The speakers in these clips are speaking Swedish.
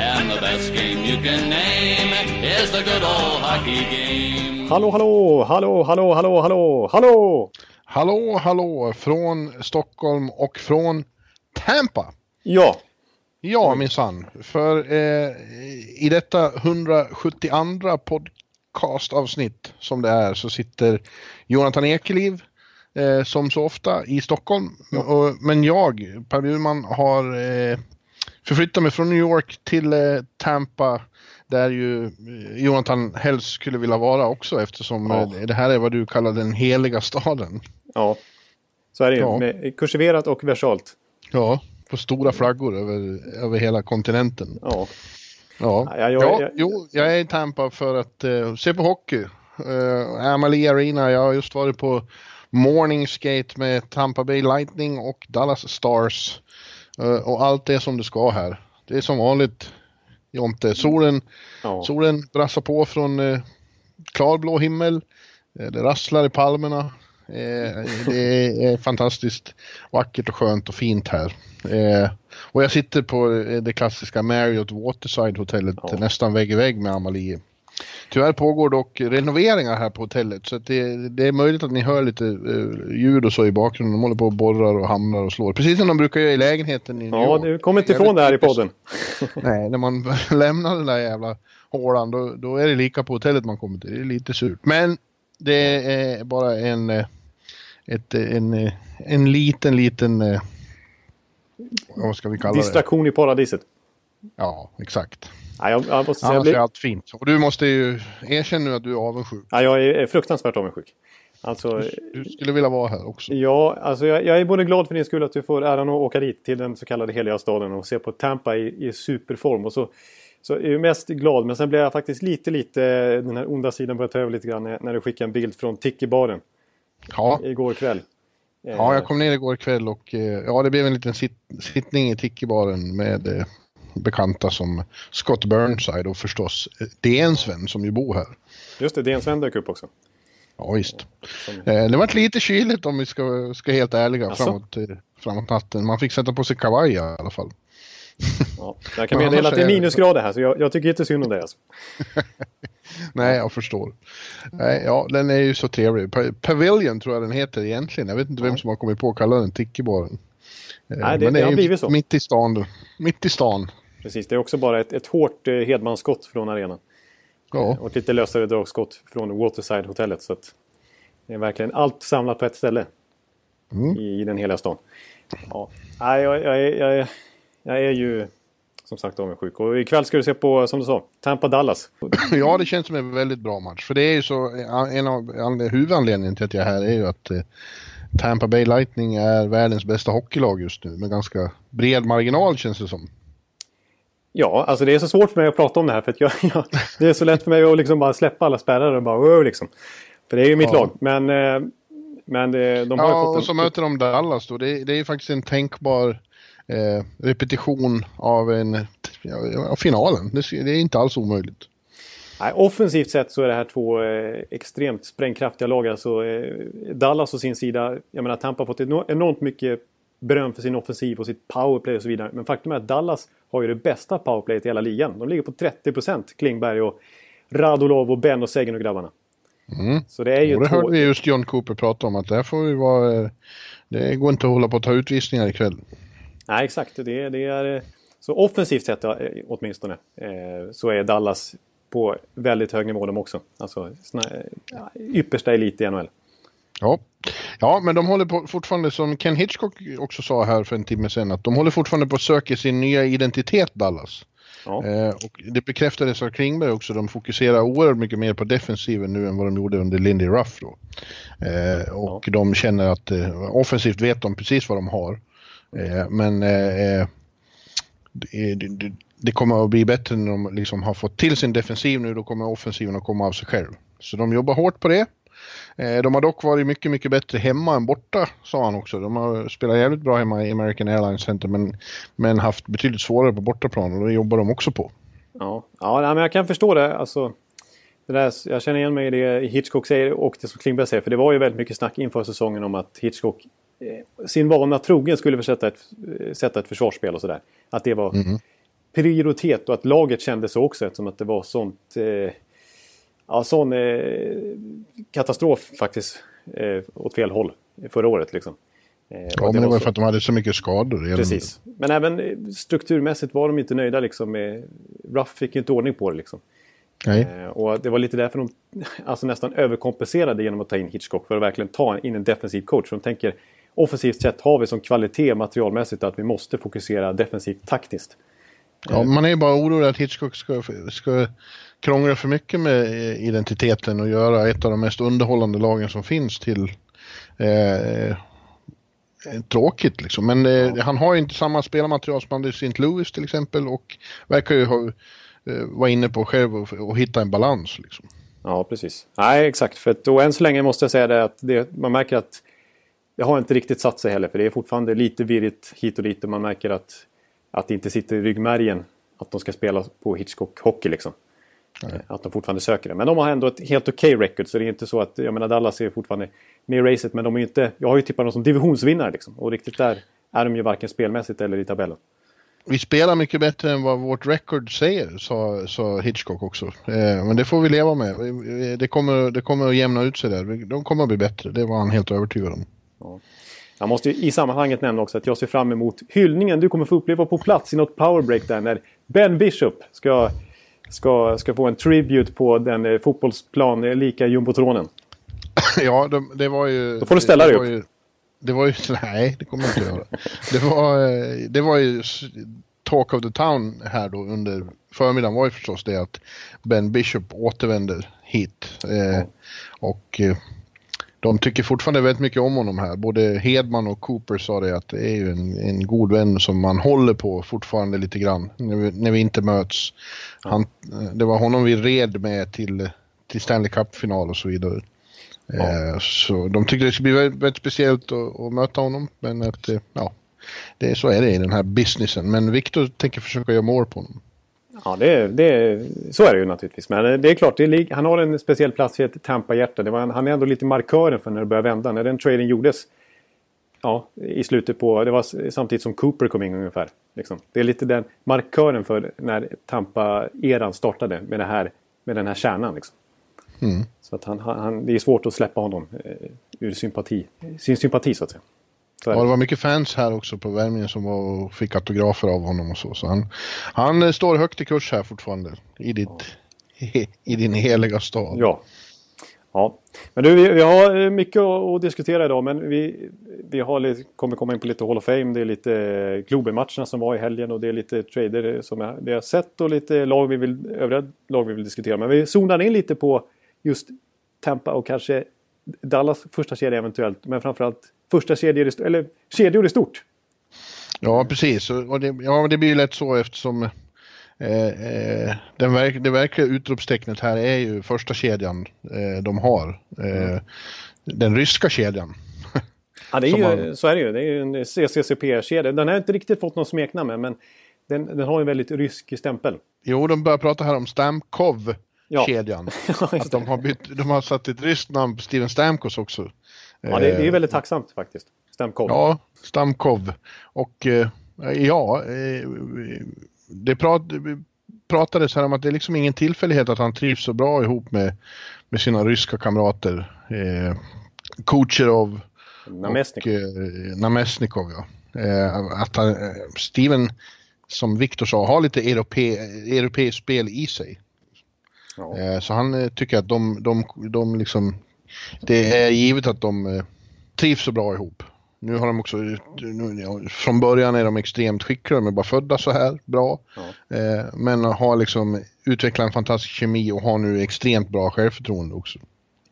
And the best game you can name is the good old hockey game. Hallå, hallå, hallå, hallå, hallå, hallå, hallå! Hallå, hallå från Stockholm och från Tampa. Ja, Ja, minsann. För eh, i detta 172 podcastavsnitt som det är så sitter Jonathan Ekeliv eh, som så ofta i Stockholm. Och, men jag, Per Bjurman, har eh, förflyttat mig från New York till eh, Tampa där ju eh, Jonathan helst skulle vilja vara också eftersom Ja. eh, det här är vad du kallar den heliga staden. ja. Så är det ju. Ja. Med kursiverat och versalt. Ja, på stora flaggor över, över hela kontinenten. Ja. Ja, Ja, ja, jag- jag- jo, jag är i Tampa för att eh, se på hockey. Uh, Amalie Arena, jag har just varit på morning skate med Tampa Bay Lightning och Dallas Stars. Eh, och allt är som det ska här. Det är som vanligt, Jonte. Solen, ja. solen brassar på från uh, klarblå himmel. Eh, det rasslar i palmerna. Eh, det är fantastiskt vackert och skönt och fint här. Eh, och jag sitter på eh, det klassiska Marriott Waterside hotellet Ja. nästan vägg i vägg med Amalie. Tyvärr pågår dock renoveringar här på hotellet så att det, det är möjligt att ni hör lite eh, ljud och så i bakgrunden. De håller på och borrar och hamrar och slår. Precis som de brukar göra i lägenheten i New ja, du kommer inte ifrån det här i podden. Nej, när man lämnar den där jävla hålan då, då är det lika på hotellet man kommer till. Det är lite surt. Men det är bara en, eh, ett, eh, en, eh, en liten, liten... Vad ska vi kalla det? Distraktion i paradiset. Ja, exakt. Ja, jag, jag måste säga, Annars är blir, allt fint. Och du måste ju erkänna nu att du är avundsjuk. ja, jag är fruktansvärt avundsjuk. Alltså, Du skulle vilja vara här också. ja, alltså jag, jag är både glad för din skull att du får äran att åka dit till den så kallade heliga staden och se på Tampa i, i superform. Och så, så är jag mest glad, men sen blir jag faktiskt lite, lite, den här onda sidan börjar ta över lite grann när, när du skickade en bild från Tiki-baren Ja, igår kväll. ja, jag kom ner igår kväll och eh, ja, det blev en liten sit, sittning i Tiki-baren med eh, bekanta som Scott Burnside och förstås DNs vän som ju bor här. Just det, DN Sven dök upp också. Ja, visst. Eh, det var lite kyligt om vi ska, ska helt ärliga Jaså? framåt, eh, framåt natten. Man fick sätta på sig kavaj i alla fall. ja. Jag kan meddela att det är minusgrader här så jag, jag tycker inte synd om dig. Alltså. Nej, jag förstår. Nej, ja, den är ju så trevlig. Pa- Pavilion tror jag den heter egentligen. Jag vet inte vem som har kommit på att kalla den Tiki-baren. Eh, Nej, det- men det är har blivit så. Mitt i stan. Mitt i stan. Precis, det är också bara ett, ett hårt eh, hedmansskott från arenan. Ja, Och ett lite lösare dragskott från Waterside-hotellet. Så att det är verkligen allt samlat på ett ställe. Mm. I, I den hela stan. Ja. Jag, jag, är, jag, är, jag är ju som sagt avundsjuk. Och ikväll ska du se på, som du sa, Tampa-Dallas. ja, det känns som en väldigt bra match. För det är ju så, en av anle- huvudanledningen till att jag är här är ju att eh, Tampa Bay Lightning är världens bästa hockeylag just nu. Med ganska bred marginal känns det som. Ja, alltså det är så svårt för mig att prata om det här. För att jag, jag, det är så lätt för mig att liksom bara släppa alla spärrar och bara "Wow", liksom. För det är ju mitt Ja. lag. Men, eh, men det, de har Ja, fått och så möter de Dallas då. Det, det är ju faktiskt en tänkbar eh, repetition av en, ja, av finalen. Det, det är inte alls omöjligt. Nej, offensivt sett så är det här två eh, extremt sprängkraftiga lag. Alltså, eh, Dallas å sin sida, jag menar Tampa har fått eno- enormt mycket beröm för sin offensiv och sitt powerplay och så vidare. Men faktum är att Dallas har ju det bästa powerplayet i hela ligan. De ligger på 30% Klingberg och Radulov och Ben och Seguin och grabbarna. Mm. Så det är ju Och det två... hörde vi just John Cooper prata om att där får vi vara... eh, Det går inte att hålla på att ta utvisningar ikväll. Nej, exakt. Det, det är, eh, så offensivt sett eh, åtminstone så är Dallas på väldigt hög nivå de också. Alltså yppersta elit i NHL. Ja. ja, men de håller på fortfarande som Ken Hitchcock också sa här för en timme sedan att de håller fortfarande på att söka sin nya identitet Dallas. Ja. Eh, och det bekräftades av Klingberg också. De fokuserar oerhört mycket mer på defensiven nu än vad de gjorde under Lindy Ruff då. Eh, och de känner att eh, offensivt vet de precis vad de har. Eh, men eh, eh, det, det, det, det kommer att bli bättre när de liksom har fått till sin defensiv nu. Då kommer offensiven att komma av sig själv. Så de jobbar hårt på det. Eh, de har dock varit mycket, mycket bättre hemma än borta, sa han också. De har spelat jävligt bra hemma i American Airlines Center men, men haft betydligt svårare på bortaplan och det jobbar de också på. Ja, ja men jag kan förstå det. Alltså, det där, jag känner igen mig i det Hitchcock säger och det som Klingberg säger. För det var ju väldigt mycket snack inför säsongen om att Hitchcock eh, sin vana trogen skulle sätta ett, eh, sätta ett försvarsspel och sådär. Att det var mm. prioritet och att laget kände så också eftersom att det var sånt... Eh, ja, sån eh, katastrof faktiskt eh, åt fel håll förra året liksom. Eh, ja, men det var för att de hade så mycket skador. Precis. Men även eh, strukturmässigt var de inte nöjda liksom. Med... Ruff fick inte ordning på det liksom. Eh, och det var lite därför de alltså nästan överkompenserade genom att ta in Hitchcock för att verkligen ta in en defensiv coach. De tänker offensivt sett har vi som kvalitet materialmässigt att vi måste fokusera defensivt taktiskt. Ja, man är ju bara orolig att Hitchcock ska, ska krångla för mycket med identiteten och göra ett av de mest underhållande lagen som finns till eh, tråkigt liksom. Men eh, ja. han har ju inte samma spelarmaterial som han hade i St. Louis till exempel och verkar ju ha, eh, vara inne på själv och, och hitta en balans liksom. Ja, precis. Nej, exakt. För att då än så länge måste jag säga det att det, man märker att det har inte riktigt satt sig heller. För det är fortfarande lite virrigt hit och dit och man märker att, att det inte sitter i ryggmärgen att de ska spela på Hitchcock-hockey liksom. Nej. Eh, att de fortfarande söker det. Men de har ändå ett helt okej okay record. Så det är inte så att, jag menar Dallas är fortfarande med i racet. Men de är inte, jag har ju tippat dem som divisionsvinnare liksom. Och riktigt där är de ju varken spelmässigt eller i tabellen. Vi spelar mycket bättre än vad vårt record säger, sa, sa Hitchcock också. Eh, men det får vi leva med. Det kommer, det kommer att jämna ut sig där. De kommer att bli bättre, det var han helt övertygad om. Ja. Jag måste i sammanhanget nämna också att jag ser fram emot hyllningen du kommer få uppleva på plats i något powerbreak där när Ben Bishop ska ska, ska få en tribute på den eh, fotbollsplan eh, lika jumbotronen. ja, det, det, var ju... Då får du ställa dig upp. Ju, det var ju... Nej, det kommer jag inte göra. Det var, eh, det var ju... Talk of the Town här då under förmiddagen var ju förstås det att Ben Bishop återvänder hit. Eh, och eh, de tycker fortfarande väldigt mycket om honom här. Både Hedman och Cooper sa det att det är ju en, en god vän som man håller på fortfarande lite grann när vi, när vi inte möts. Han, det var honom vi red med till, till Stanley Cup-final och så vidare. Ja. Eh, så de tyckte det skulle bli väldigt, väldigt speciellt att, att, möta honom. Men att, eh, ja, det, så är det i den här businessen. Men Victor tänker försöka göra mål på honom. Ja, det, det, så är det ju naturligtvis. Men det är klart, det är, han har en speciell plats i ett Tampa-hjärta. Han är ändå lite markören för när det börjar vända. När den traden gjordes ja, i slutet på... Det var samtidigt som Cooper kom in ungefär. Liksom. Det är lite den markören för när Tampa-eran startade med, det här, med den här kärnan. Liksom. Mm. Så att han, han, det är svårt att släppa honom eh, ur sympati, sin sympati så att säga. Så ja, det var mycket fans här också på värmningen som var och fick autografer av honom och så. Så han, han eh, står högt i kurs här fortfarande i, ditt, ja. i, din heliga stad. Ja. Ja, men du, vi, vi har eh, mycket att, diskutera idag men vi, vi har lite, kommer komma in på lite Hall of Fame. Det är lite eh, Globen-matcherna som var i helgen och det är lite trader som jag, det har sett och lite lag vi vill, övriga lag vi vill diskutera. Men vi zonar in lite på just Tampa och kanske Dallas första kedja eventuellt. Men framförallt första kedjor, eller kedjor i stort. Ja, precis. Och det, ja, det blir ju lätt så eftersom eh, eh, den verk, det verkliga utropstecknet här är ju första kedjan eh, de har. Eh, den ryska kedjan. Ja, det är ju, man... så är det ju. Det är ju en CCCP-kedja. Den har inte riktigt fått någon smeknamn men den, den har en väldigt rysk stämpel. Jo, de börjar prata här om Stamkov kedjan. Ja. att de har, bytt, de har satt ett ryskt namn på Steven Stamkos också. Ja, det, det är väldigt tacksamt faktiskt. Stamkov. Ja, Stamkov. Och eh, ja, eh, det prat, pratades här om att det är liksom ingen tillfällighet att han trivs så bra ihop med, med sina ryska kamrater. Eh, Kucherov Namestnikov. och eh, Namestnikov. Ja. Eh, att han, eh, Steven, som Viktor sa, har lite europe, europeiskt spel i sig. Ja. Eh, så han eh, tycker att de, de, de liksom, det är givet att de eh, trivs så bra ihop. Nu har de också, nu, från början är de extremt skickliga, de är bara födda så här bra. Ja. men har liksom utvecklat en fantastisk kemi och har nu extremt bra självförtroende också.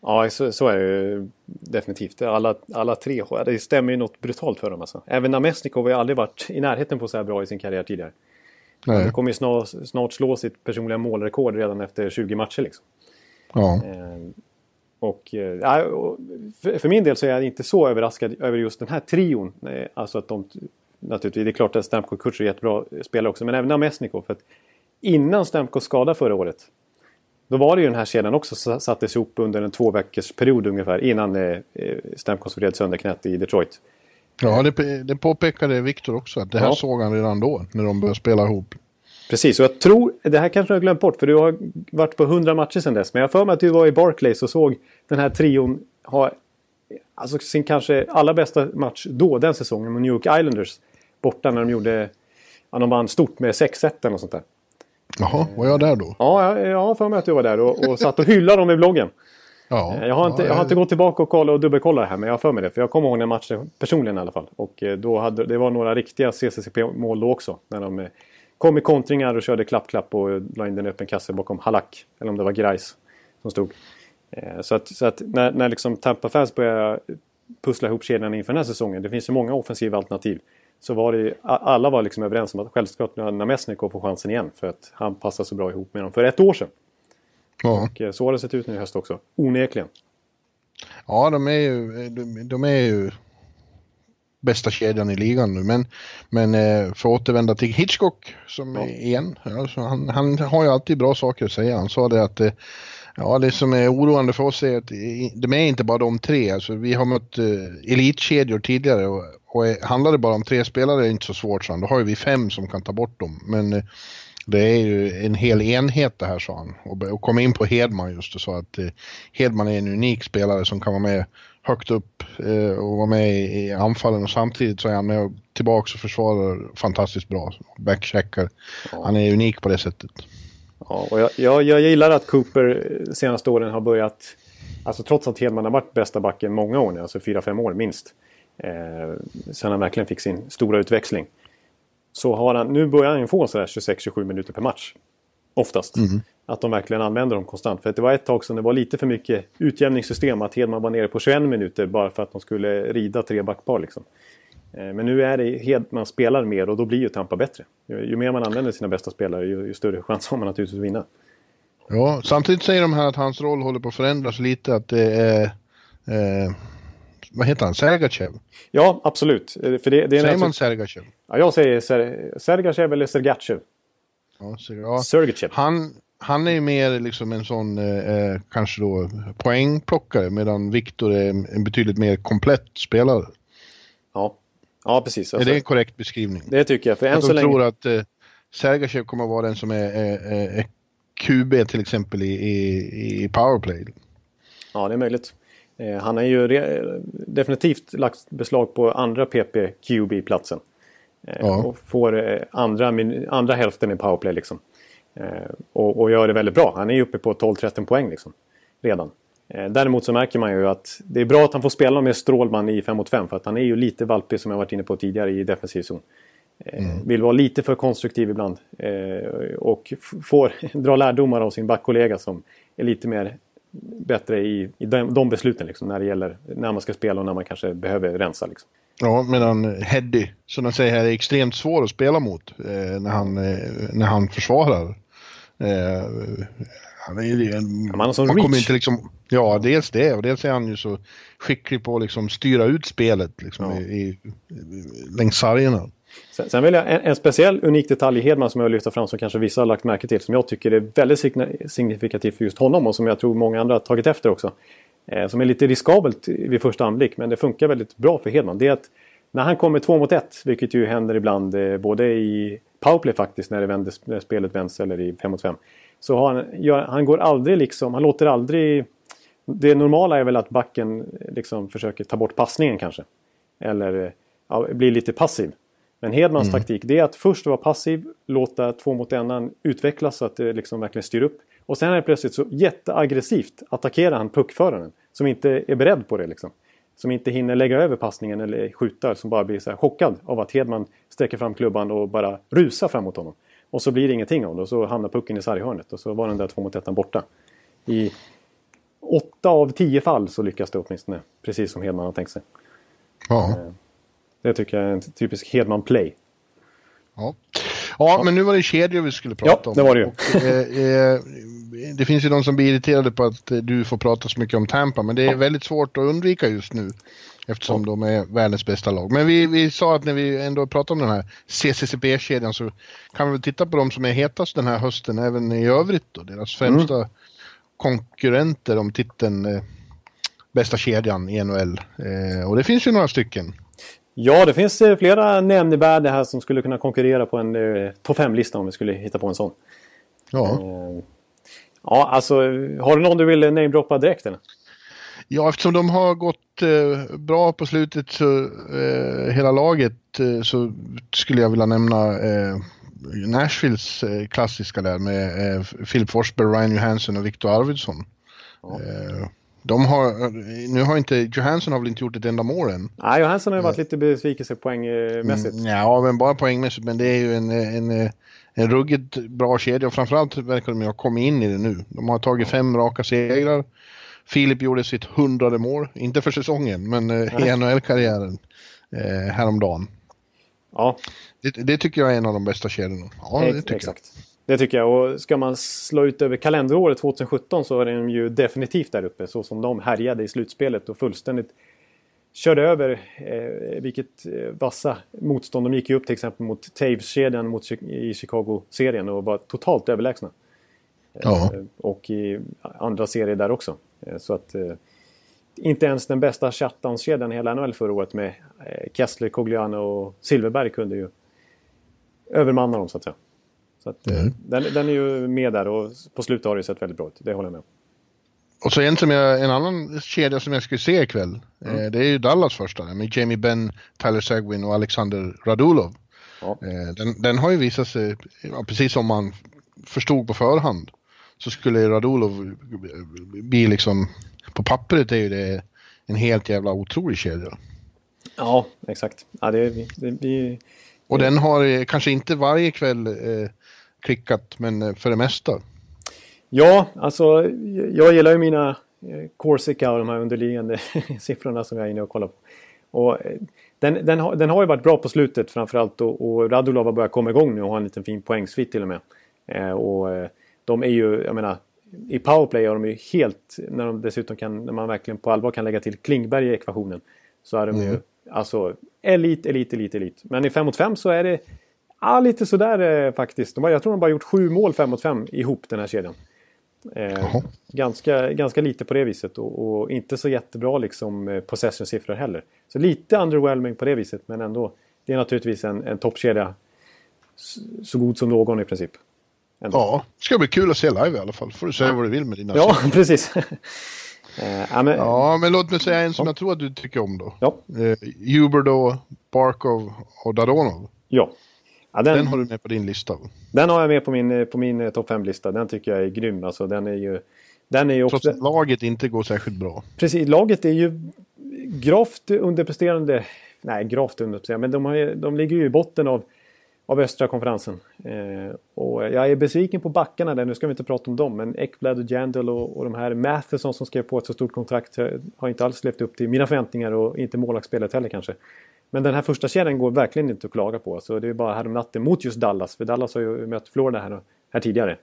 Ja, så, så är det ju definitivt. Alla, alla tre, det stämmer ju något brutalt för dem alltså. Även Namestnikov har ju aldrig varit i närheten på så här bra i sin karriär tidigare. Nej. Han kommer ju snart, snart slå sitt personliga målrekord redan efter 20 matcher. Liksom. Ja. Eh, och, eh, för, för min del så är jag inte så överraskad över just den här trion. Eh, alltså att de, naturligtvis, det är klart att Stamkos och är jättebra spelare också, men även Namesnikov. För att innan Stamkos skada förra året, då var det ju den här kedjan också sattes ihop under en två veckors period ungefär innan eh, Stamkos vred sönder knät i Detroit. Ja, det, det påpekade Viktor också, att det här ja. såg han redan då, när de började spela ihop. Precis, och jag tror, det här kanske du har glömt bort för du har varit på 100 matcher sedan dess. Men jag har för mig att du var i Barclays och såg den här trion ha alltså sin kanske allra bästa match då, den säsongen, med New York Islanders. Borta när de gjorde, ja, de vann stort med 6-1 eller något sånt där. Jaha, var jag där då? Ja, jag, har för mig att du var där och, och satt och hyllade dem i bloggen. Ja, jag, har inte, ja, jag har inte gått tillbaka och, kolla och dubbelkollat det här men jag har för mig det. För jag kommer ihåg den matchen personligen i alla fall. Och eh, då hade, det var några riktiga CCCP-mål då också. När de eh, kom i kontringar och körde klapp-klapp och la in den öppen kasse bakom Halak. Eller om det var Grice som stod. Så att, så att när, när liksom Tampa Fans började pussla ihop kedjan inför den här säsongen. Det finns ju många offensiva alternativ. Så var det alla var liksom överens om att självklart Namesnikov får chansen igen. För att han passar så bra ihop med dem för ett år sedan. Ja. Och eh, så har det sett ut nu i höst också. Onekligen. Ja, de är ju, de, de är ju bästa kedjan i ligan nu. Men, men eh, för att återvända till Hitchcock som ja. igen. Alltså han, han har ju alltid bra saker att säga. Han sa det att eh, Ja, det som är oroande för oss är att de är inte bara de tre. Alltså, vi har mött elitkedjor tidigare och, och handlar det bara om tre spelare är det inte så svårt. Så då har vi fem som kan ta bort dem. Men det är ju en hel enhet det här sa han. Och, och kom in på Hedman just och sa att eh, Hedman är en unik spelare som kan vara med högt upp eh, och vara med i, anfallen och samtidigt så är han med tillbaka och försvarar fantastiskt bra. Backcheckar. Ja. Han är unik på det sättet. Ja, och jag, jag, jag gillar att Cooper senaste åren har börjat, alltså trots att Hedman har varit bästa backen många år nu, alltså 4-5 år minst. Eh, sen han verkligen fick sin stora utväxling så har han, nu börjar han få sådär 26-27 minuter per match. Oftast. Mm. Att de verkligen använder dem konstant. För det var ett tag som det var lite för mycket utjämningssystem. Att Hedman var nere på 21 minuter bara för att de skulle rida tre backpar. Liksom. Eh, men nu är det Hedman spelar mer och då blir ju Tampa bättre. Ju, mer man använder sina bästa spelare ju, ju större chans har man naturligtvis att vinna. Ja, samtidigt säger de här att hans roll håller på att förändras lite. Att det är... Eh vad heter han, Sergachev? Ja, absolut. Eh, för det, det är säger man Sergachev? Ja, jag säger Ser Sergachev eller Sergachev. Ja, ja. Sergachev. Han, han är ju mer liksom en sån, eh, eh, kanske då, poängplockare medan Viktor är en betydligt mer komplett spelare. Ja, ja precis. Alltså, är det en korrekt beskrivning? Det tycker jag. För än jag så länge... tror att eh, Sergachev kommer att vara den som är, är, är QB till exempel i, i, i powerplay. Ja, det är möjligt. Eh, han har ju definitivt lagt beslag på andra PP QB-platsen. Eh, ja. Och får eh, andra, andra hälften i powerplay liksom. Och, och, gör det väldigt bra. Han är ju uppe på 12-13 poäng liksom. Redan. Däremot så märker man ju att det är bra att han får spela med Strålman i 5 mot 5 för att han är ju lite valpig som jag varit inne på tidigare i defensiv zon. Mm. Vill vara lite för konstruktiv ibland. Och får dra lärdomar av sin backkollega som är lite mer bättre i, i de, de besluten liksom, när det gäller när man ska spela och när man kanske behöver rensa. Liksom. Ja, medan Heddy, som de säger här, är extremt svår att spela mot eh, när, han, eh, när han försvarar. Eh, han är ju en, man sån reach. Inte liksom, ja, dels det och dels är han ju så skicklig på att liksom styra ut spelet liksom, ja. i, i, längs sargerna. Sen, sen vill jag en, en, speciell unik detalj i Hedman som jag vill lyfta fram som kanske vissa har lagt märke till. Som jag tycker är väldigt signifikativt för just honom och som jag tror många andra har tagit efter också. Eh, som är lite riskabelt vid första anblick men det funkar väldigt bra för Hedman. Det är att när han kommer två mot ett, vilket ju händer ibland eh, både i powerplay faktiskt när, det vänder, när spelet vänds eller i fem mot fem. Så har han, gör, han går aldrig liksom, han låter aldrig... Det normala är väl att backen liksom försöker ta bort passningen kanske. Eller ja, blir lite passiv. Men Hedmans mm. taktik det är att först vara passiv, låta två mot en utvecklas så att det liksom verkligen styr upp. Och sen är det plötsligt så jätteaggressivt attackerar han puckföraren som inte är beredd på det. Liksom. Som inte hinner lägga över passningen eller skjuta, som bara blir så chockad av att Hedman sträcker fram klubban och bara rusar framåt honom. Och så blir det ingenting av det och så hamnar pucken i sarghörnet och så var den där två mot ettan borta. I åtta av tio fall så lyckas det åtminstone, precis som Hedman har tänkt sig. Ja. Eh, det tycker jag är en typisk Hedman-play. Ja. Ja, men nu var det kedjor vi skulle prata ja, om. det var det ju. Och, eh, eh, det finns ju de som blir irriterade på att eh, du får prata så mycket om Tampa, men det är väldigt svårt att undvika just nu. Eftersom de är världens bästa lag. Men vi, vi sa att när vi ändå pratar om den här CCCP-kedjan så kan vi väl titta på de som är hetast den här hösten även i övrigt då. Deras främsta mm. konkurrenter om titeln eh, bästa kedjan i NHL. Eh, och det finns ju några stycken. Ja, det finns eh, flera nämnvärda här som skulle kunna konkurrera på en eh, topp 5-lista om vi skulle hitta på en sån. Ja. Eh, ja, alltså har du någon du vill namedroppa direkt eller? Ja, eftersom de har gått eh, bra på slutet så eh, hela laget eh, så skulle jag vilja nämna eh, Nashvilles eh, klassiska där med eh, Philip Forsberg, Ryan Johansson och Victor Arvidsson. Ja. De har, nu har inte, Johansson har väl inte gjort ett enda mål än. Nej, Johansson har ju varit lite besvikelse poängmässigt. Mm, ja, men bara poängmässigt. Men det är ju en, en, en ruggigt bra kedja och framförallt verkar de ha kommit in i det nu. De har tagit fem raka segrar. Filip gjorde sitt hundrade mål, inte för säsongen, men eh, i NHL-karriären eh, häromdagen. Ja. Det, det, tycker jag är en av de bästa kedjorna. Ja, det tycker Exakt. Jag. Det tycker jag. Och ska man slå ut över kalenderåret 2017 så är de ju definitivt där uppe. Så som de härjade i slutspelet och fullständigt körde över eh, vilket eh, vassa motstånd. De gick ju upp till exempel mot Taves-kedjan mot, i Chicago-serien och var totalt överlägsna. Ja. Eh, och i andra serier där också. Eh, så att eh, inte ens den bästa shutdown-kedjan i hela NHL förra året med eh, Kessler, Cogliano och Silverberg kunde ju övermanna dem så att säga. Så att, mm. den, den, är ju med där och på slutet har det sett väldigt bra ut. Det håller jag med om. Och så en, som jag, en annan kedja som jag skulle se ikväll. Mm. Eh, det är ju Dallas första med Jamie Benn, Tyler Seguin och Alexander Radulov. Ja. Eh, den, den, har ju visat sig, precis som man förstod på förhand, så skulle Radulov bli liksom, på pappret är ju det en helt jävla otrolig kedja. Ja, exakt. Ja, det, det, vi, och den har kanske inte varje kväll eh, klickat, men eh, för det mesta. Ja, alltså jag gillar ju mina eh, Corsica och de här underliggande siffrorna som jag är inne och kollar på. Och eh, den, den, har, den har ju varit bra på slutet framförallt och, och Radulov har börjat komma igång nu och har en liten fin poängsvit till och med. Eh, och de är ju, jag menar, i powerplay är de ju helt, när de dessutom kan, när man verkligen på allvar kan lägga till Klingberg i ekvationen. Så är de mm. ju, alltså, elit, elit, elit, elit. Men i 5 mot 5 så är det, ja lite sådär eh, faktiskt. De har, jag tror de bara gjort sju mål 5 mot 5 ihop den här kedjan. Eh, ganska, ganska lite på det viset och, och inte så jättebra liksom eh, possession-siffror heller. Så lite underwhelming på det viset men ändå. Det är naturligtvis en, en toppkedja så god som någon i princip. Ändå. Ja, det ska bli kul att se live i alla fall. får du säga ja. vad du vill med dina Ja, precis. eh, ja, men... ja, men låt mig säga en som ja. jag tror att du tycker om då. Ja. Eh, Huberdo, Barkov och Dadonov. Ja. Ja den, den, har du med på din lista? Den har jag med på min, på min eh, topp 5-lista. Den tycker jag är grym. Alltså, den är ju... Den är ju också... Trots att laget inte går särskilt bra. Precis, laget är ju gravt underpresterande. Nej, gravt underpresterande, men de, har, de ligger ju i botten av av östra konferensen. Eh, och jag är besviken på backarna där, nu ska vi inte prata om dem, men Ekblad och Jandal och, och de här Matheson som skrev på ett så stort kontrakt eh, har inte alls levt upp till mina förväntningar och inte målvaktsspelet heller kanske. Men den här första kedjan går verkligen inte att klaga på. Så det är bara här om natten mot just Dallas, för Dallas har ju mött Florida här, här tidigare.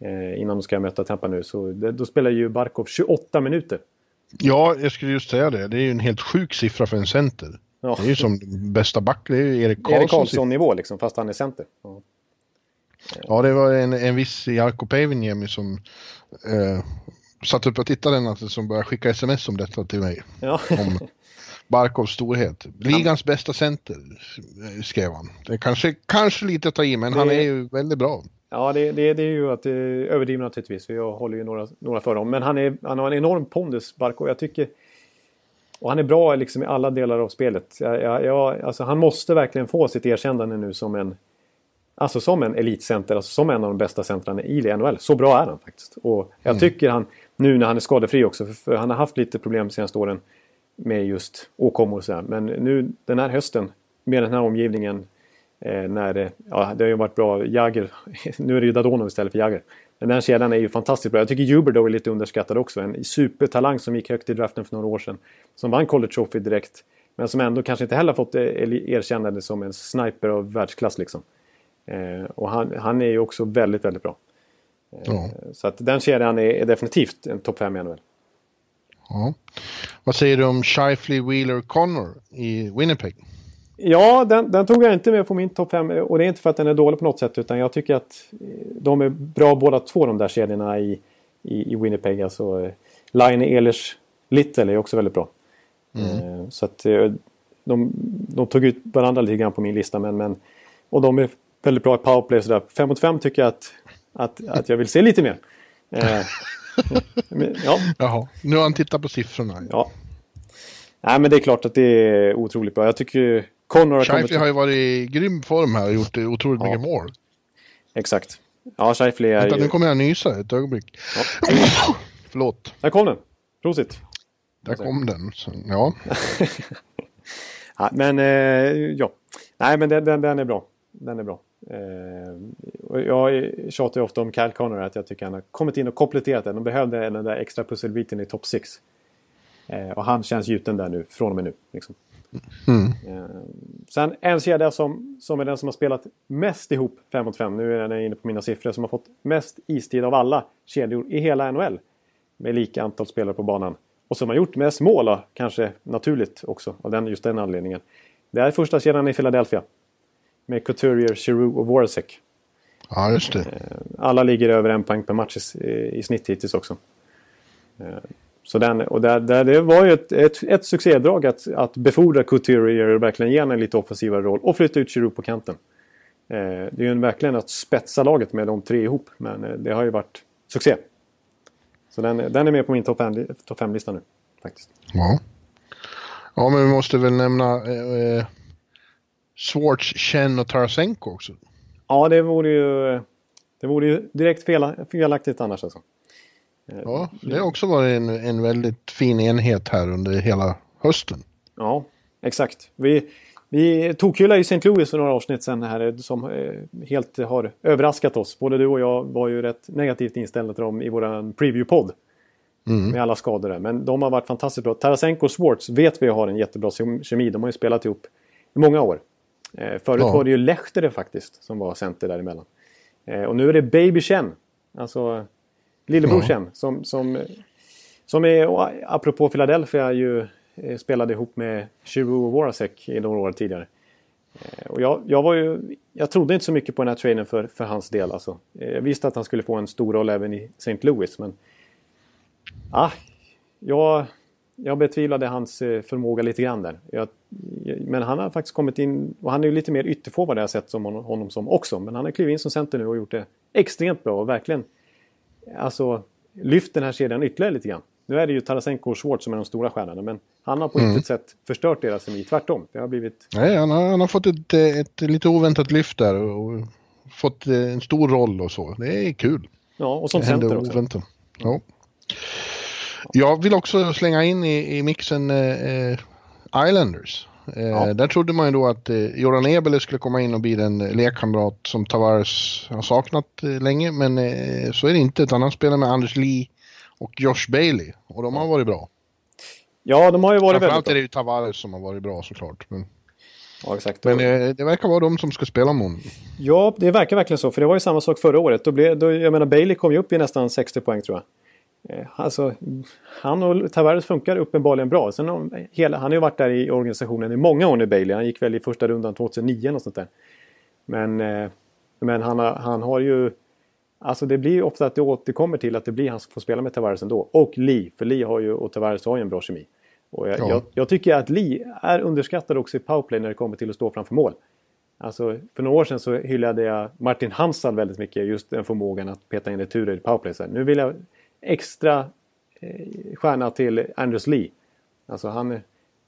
Eh, innan de ska möta Tampa nu, så det, då spelar ju Barkov 28 minuter. Ja, jag skulle just säga det. Det är ju en helt sjuk siffra för en center. Ja. Det är ju som bästa back, det är ju Erik Karlsson. Erik Karlsson-nivå liksom, fast han är center. Ja, ja det var en, en viss Jarkko Päiviniemi som eh, satt upp och tittade en natt som började skicka sms om detta till mig. Ja. om Barkovs storhet. Ligans bästa center, eh, skrev han. Det kanske, kanske lite att ta i, men det... han är ju väldigt bra. Ja, det, det, det är ju att det är överdrivet naturligtvis. För jag håller ju några, några för dem. Men han, är, han har en enorm pondus, Barkov. Jag tycker och han är bra liksom i alla delar av spelet. Jag, jag, jag, alltså han måste verkligen få sitt erkännande nu som en Alltså som en elitcenter, alltså som en av de bästa centrarna i NHL. Så bra är han faktiskt. Och jag mm. tycker han, nu när han är skadefri också, för, han har haft lite problem de senaste åren med just åkommor och sådär. Men nu den här hösten, med den här omgivningen, eh, när ja, det har ju varit bra. Jagger, nu är det ju Dadonov istället för Jagger. Men den kedjan är ju fantastiskt bra. Jag tycker Huber är lite underskattad också. En supertalang som gick högt i draften för några år sedan. Som vann College Trophy direkt. Men som ändå kanske inte heller fått erkännande som en sniper av världsklass liksom. Eh, och han, han är ju också väldigt, väldigt bra. Ja. Eh, så att den kedjan är, är definitivt en topp 5 i NHL. ja. Vad säger du om Shifley, Wheeler, Connor i Winnipeg? Ja, den, den, tog jag inte med på min topp 5 och det är inte för att den är dålig på något sätt utan jag tycker att eh, de är bra båda två de där kedjorna i, i, i Winnipeg. Alltså eh, Line Ehlers Little är också väldigt bra. Mm. Eh, så att de, de, tog ut varandra lite grann på min lista men, men och de är väldigt bra i powerplay sådär. 5 mot 5 tycker jag att, att, att jag vill se lite mer. ja. Jaha, nu har han tittat på siffrorna. Ja. Nej men det är klart att det är otroligt bra. Jag tycker Connor har Scheifele har ju varit i grym form här och gjort otroligt ja. mycket mål. Exakt. Ja, Scheifele är Vänta, ju... nu kommer jag nysa ett ögonblick. Ja. Förlåt. Där kom den. Prosit. Där kom den. Ja. ja. Men eh, ja. Nej, men den, den, den, är bra. Den är bra. Eh, jag tjatar ju ofta om Kyle Connor att jag tycker han har kommit in och kompletterat den. De behövde den där extra pusselbiten i topp 6. Eh, och han känns gjuten där nu, från och med nu. Liksom. Mm. Sen en kedja som, som är den som har spelat mest ihop 5 mot 5. Nu är jag inne på mina siffror. Som har fått mest istid av alla kedjor i hela NHL. Med lika antal spelare på banan. Och som har gjort mest mål, kanske naturligt också, av den, just den anledningen. Det är första kedjan i Philadelphia. Med Couturier, Giroux och Voracek. Ja, just det. Alla ligger över en poäng per match i, i snitt hittills också. Så den, och där, där det var ju ett, ett, ett succédrag att, att befordra Couturier och verkligen ge en lite offensivare roll och flytta ut Giroud på kanten. Eh, det är ju verkligen att spetsa laget med de tre ihop, men eh, det har ju varit succé. Så den, den är med på min topp 5-lista nu, faktiskt. Ja. Ja, men vi måste väl nämna eh, eh Swartz, Chen och Tarasenko också. Ja, det vore ju, det vore ju direkt fel, felaktigt annars alltså. Ja, det har också varit en, en väldigt fin enhet här under hela hösten. Ja, exakt. Vi, vi tokhyllade ju St. Louis för några avsnitt sen här som eh, helt har överraskat oss. Både du och jag var ju rätt negativt inställda till dem i våran preview-podd. Mm. Med alla skador där. Men de har varit fantastiskt bra. Tarasenko och Swartz vet vi har en jättebra kemi. De har ju spelat ihop i många år. Eh, förut ja. var det ju Lehtere faktiskt som var center däremellan. Eh, och nu är det Baby Chen. Alltså Lillebrorsen ja. som, som, som är, apropå Philadelphia, ju eh, spelade ihop med Chiru och Voracek i några år tidigare. Eh, och jag, jag, var ju, jag trodde inte så mycket på den här traden för, för hans del. Alltså. Eh, jag visste att han skulle få en stor roll även i St. Louis. Men ah, jag, jag betvivlade hans förmåga lite grann där. Jag, men han har faktiskt kommit in, och han är ju lite mer ytterforward har jag sett som honom, honom som också. Men han har klivit in som center nu och gjort det extremt bra och verkligen alltså, lyft den här kedjan ytterligare lite grann. Nu är det ju Tarasenko och Schwartz som är de stora stjärnorna men han har på mm. intet sätt förstört deras kemi, tvärtom. Det har blivit... Nej, han har, han har fått ett, ett, lite oväntat lyft där och fått en stor roll och så. Det är kul. Ja, och som center också. Oväntat. Ja. Jag vill också slänga in i, i mixen eh, Islanders. Eh, ja. Där trodde man ju då att eh, Jordan Ebele skulle komma in och bli den lekkamrat som Tavares har saknat eh, länge. Men så är det inte. Utan han spelar med Anders Lee och Josh Bailey. Och de har varit bra. Ja, de har ju varit väldigt bra. Är det ju Tavares som har varit bra såklart. Men, ja, exakt. men det verkar vara de som ska spela mot Ja, det verkar verkligen så. För det var ju samma sak förra året. Då blev, då, jag menar, Bailey kom ju upp i nästan 60 poäng tror jag. Eh, alltså, han och Tavares funkar uppenbarligen bra. Sen, hela, han har ju varit där i organisationen i många år nu, Bailey. Han gick väl i första rundan 2009 och sånt där. Men, eh, men han, har, han har ju... Alltså det blir ofta att det återkommer till att det blir han som får spela med Tavares ändå. Och Lee, för Lee har ju, och Tavares har ju en bra kemi. Och jag, ja. jag, jag, tycker att Lee är underskattad också i powerplay när det kommer till att stå framför mål. Alltså, för några år sedan så hyllade jag Martin Hansal väldigt mycket, just den förmågan att peta in returer i powerplay. Så nu vill jag extra eh, stjärna till Anders Lee. Alltså han,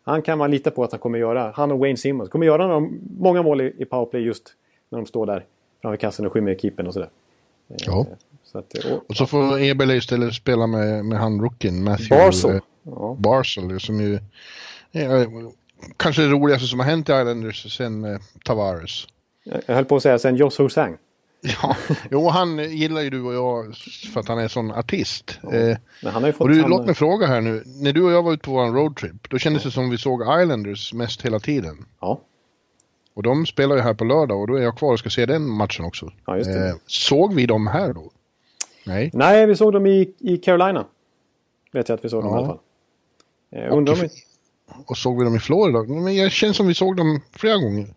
han kan man lita på att han kommer göra. Han och Wayne Simmons kommer göra några, många mål i, i powerplay just när de står där framför kassen och skymmer keepern och sådär. Eh, ja. Så att, och, och, så får Eberle istället spela med, med han rookien Matthew Barsel. Eh, ja. Barsel som ju eh, kanske det roligaste som har hänt i Islanders sen eh, Tavares. Jag höll på att säga sen Joss Hosang. Ja, jo han gillar ju du och jag för att han är sån artist. Ja, eh, men han har ju fått och du, låt mig fråga här nu. När du och jag var ute på vår roadtrip, då kändes det som vi såg Islanders mest hela tiden. Ja. Och de spelar ju här på lördag och då är jag kvar och ska se den matchen också. Ja, just det. Eh, såg vi dem här då? Nej. Nej, vi såg dem i, i Carolina. Vet jag att vi såg dem Ja. i alla fall. Eh, undrar om Och såg vi dem i Florida? Men jag känns som vi såg dem flera gånger.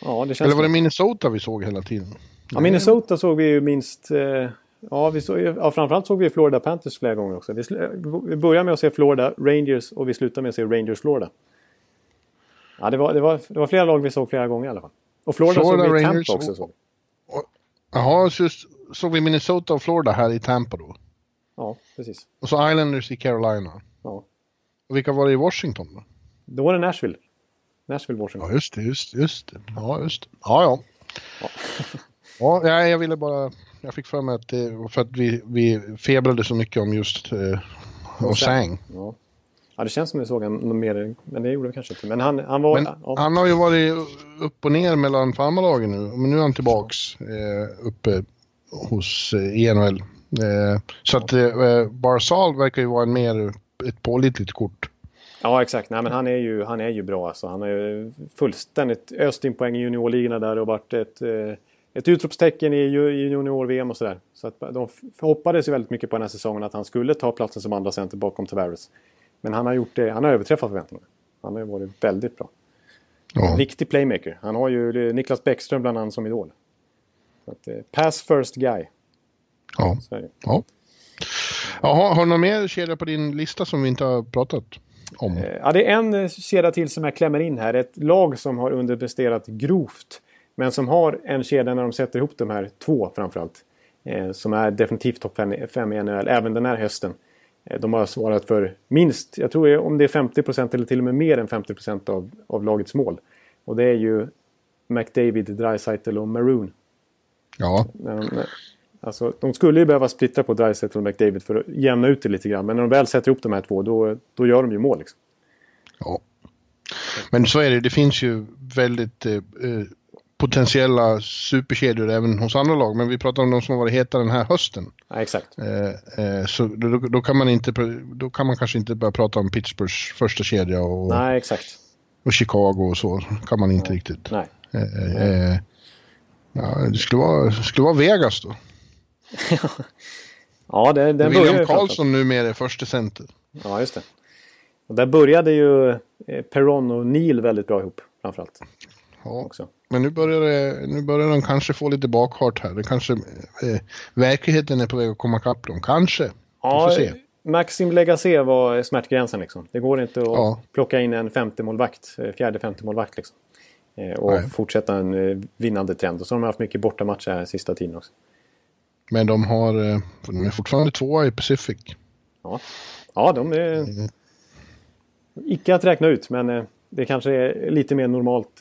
ja, det känns Eller var det Minnesota vi såg hela tiden? Ja, Minnesota såg vi ju minst... Eh, ja, vi såg, ja, framförallt såg vi Florida Panthers flera gånger också. Vi, sl- vi började med att se Florida Rangers och vi slutade med att se Rangers Florida. Ja, det var, det, var, det var flera lag vi såg flera gånger i alla fall. Och Florida, Florida, såg vi i Tampa också. och-. Jaha, så såg vi Minnesota och Florida här i Tampa då? Ja, precis. Och så Islanders i Carolina. Ja. Och vilka var det i Washington då? Då var det Nashville. Nashville, Washington. Ja, just det, just, just det. Ja, just det. Ja, ja. Ja, nej, jag ville bara... Jag fick för mig att det för att vi, vi febrade så mycket om just... Eh, och sang. Ja. ja, det känns som vi såg honom mer, men det gjorde vi kanske inte. Men han, han var... Men ja, han har ju varit upp och ner mellan farmarlagen nu. Men nu är han tillbaks eh, uppe hos eh, i NHL. Eh, så att eh, Barzal verkar ju vara en mer ett pålitligt kort. Ja, exakt. Nej, men han är ju, han är ju bra. Alltså. Han har ju fullständigt öst in poäng i juniorligorna där och varit ett, eh, ett utropstecken i ju- i junior-VM och sådär. Så att de hoppades ju väldigt mycket på den här säsongen att han skulle ta platsen som andra center bakom Tavares. Men han har gjort det, han har överträffat förväntningarna. Han har ju varit väldigt bra. Ja. Riktig playmaker. Han har ju Niklas Bäckström bland annat som idol. Att, eh, pass first guy. Ja. Ja. Jaha, har du någon mer kedja på din lista som vi inte har pratat om? Eh, Ja, det är en kedja till som jag klämmer in här. Ett lag som har underpresterat grovt. Men som har en kedja när de sätter ihop de här två framförallt. Eh, som är definitivt topp 5 i NHL även den här hösten. Eh, de har svarat för minst, jag tror om det är 50% eller till och med mer än 50% av, av lagets mål. Och det är ju McDavid, Dreisaitl och Maroon. Ja, de, när, alltså, de skulle ju behöva splittra på Dreisaitl och McDavid för att jämna ut det lite grann. Men när de väl sätter ihop de här två då, då gör de ju mål. Liksom. ja. Men så är det, det finns ju väldigt eh, eh, potentiella superkedjor även hos andra lag. Men vi pratar om de som har varit heta den här hösten. Ja, exakt. Eh, eh, så då, då, kan man inte, då kan man kanske inte börja prata om Pittsburghs första kedja och, Nej, exakt. och Chicago och så. kan man inte riktigt. Nej. Eh, eh, ja, det skulle vara, det skulle vara Vegas då. Ja, det, den börjar William framförallt. Karlsson numera är första center. Ja, just det. Och där började ju eh, Perron och Neil väldigt bra ihop framförallt. Ja. Också. Men nu börjar, det, nu börjar de kanske få lite bakfart här. Det kanske, eh, verkligheten är på väg att komma ikapp dem. Kanske. Ja, se. Maxim Legace var smärtgränsen liksom. Det går inte att Ja. plocka in en femte målvakt, eh, fjärde femte målvakt liksom. Eh, Och Nej. fortsätta en eh, vinnande trend. Och så har de haft mycket bortamatcher här sista tiden också. Men de har, eh, de är fortfarande tvåa i Pacific. Ja, ja de är... Mm. Icke att räkna ut, men det kanske är lite mer normalt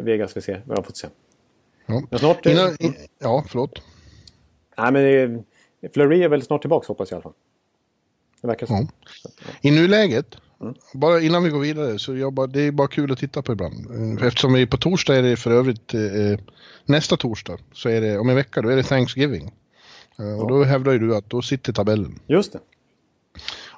Vegas vi ser, vad jag har fått se. Ja. Men snart... eh, Innan, in, ja, förlåt. Nej, men eh, Fleury är väl snart tillbaka hoppas jag i alla fall. Det verkar så. Ja. I nuläget, Mm. bara innan vi går vidare, så jag bara, det är bara kul att titta på ibland. Eh, Eftersom vi på torsdag är det för övrigt, eh, nästa torsdag, så är det, om en vecka, då är det Thanksgiving. Eh, och då hävdar ju du att då sitter tabellen. Just det.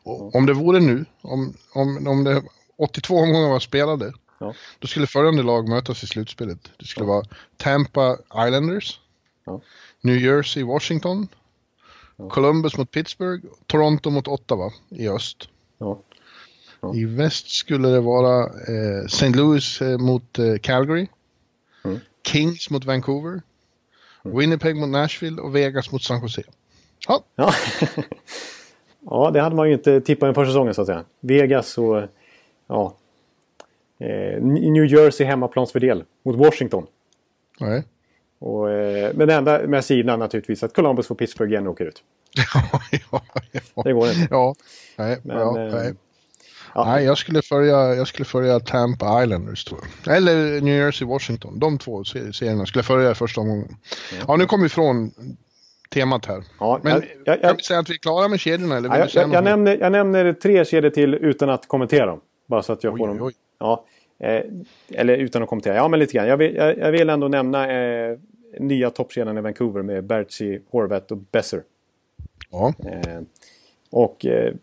Och om det vore nu, om, om, om det 82 omgångar var spelade, Ja. då skulle följande lag mötas i slutspelet. Det skulle vara Tampa Islanders, Ja. New Jersey Washington, Columbus mot Pittsburgh, Toronto mot Ottawa i öst. Ja. Ja. I väst skulle det vara eh, St. Louis eh, mot eh, Calgary, Mm. Kings mot Vancouver, Winnipeg mot Nashville och Vegas mot San Jose. Ja, Ja. ja, det hade man ju inte tippat inför säsongen så att säga. Vegas och ja, eh, New Jersey hemmaplansfördel mot Washington. nej. Och, eh, men det enda med sidan naturligtvis att Columbus och Pittsburgh igen åker ut. ja, ja, ja. Det går inte. Ja, nej, Men, ja, eh, nej. ja. nej jag, skulle följa, jag skulle följa Tampa Islanders tror jag. Eller New Jersey Washington. De två se- serierna skulle jag följa i första omgången. Ja, nu kommer vi ifrån temat här. Ja, Men jag, jag, kan jag, vi säga att vi är klara med kedjorna? Eller Ja, jag, jag, mer? nämner, jag nämner tre kedjor till utan att kommentera dem. Bara så att jag Oj, får dem. oj. Ja, eh, eller utan att kommentera. Ja, men lite grann. Jag vill, jag, jag vill ändå nämna eh, nya toppkedjan i Vancouver med Bertzi, Horvath och Besser. Ja, Eh, och eh,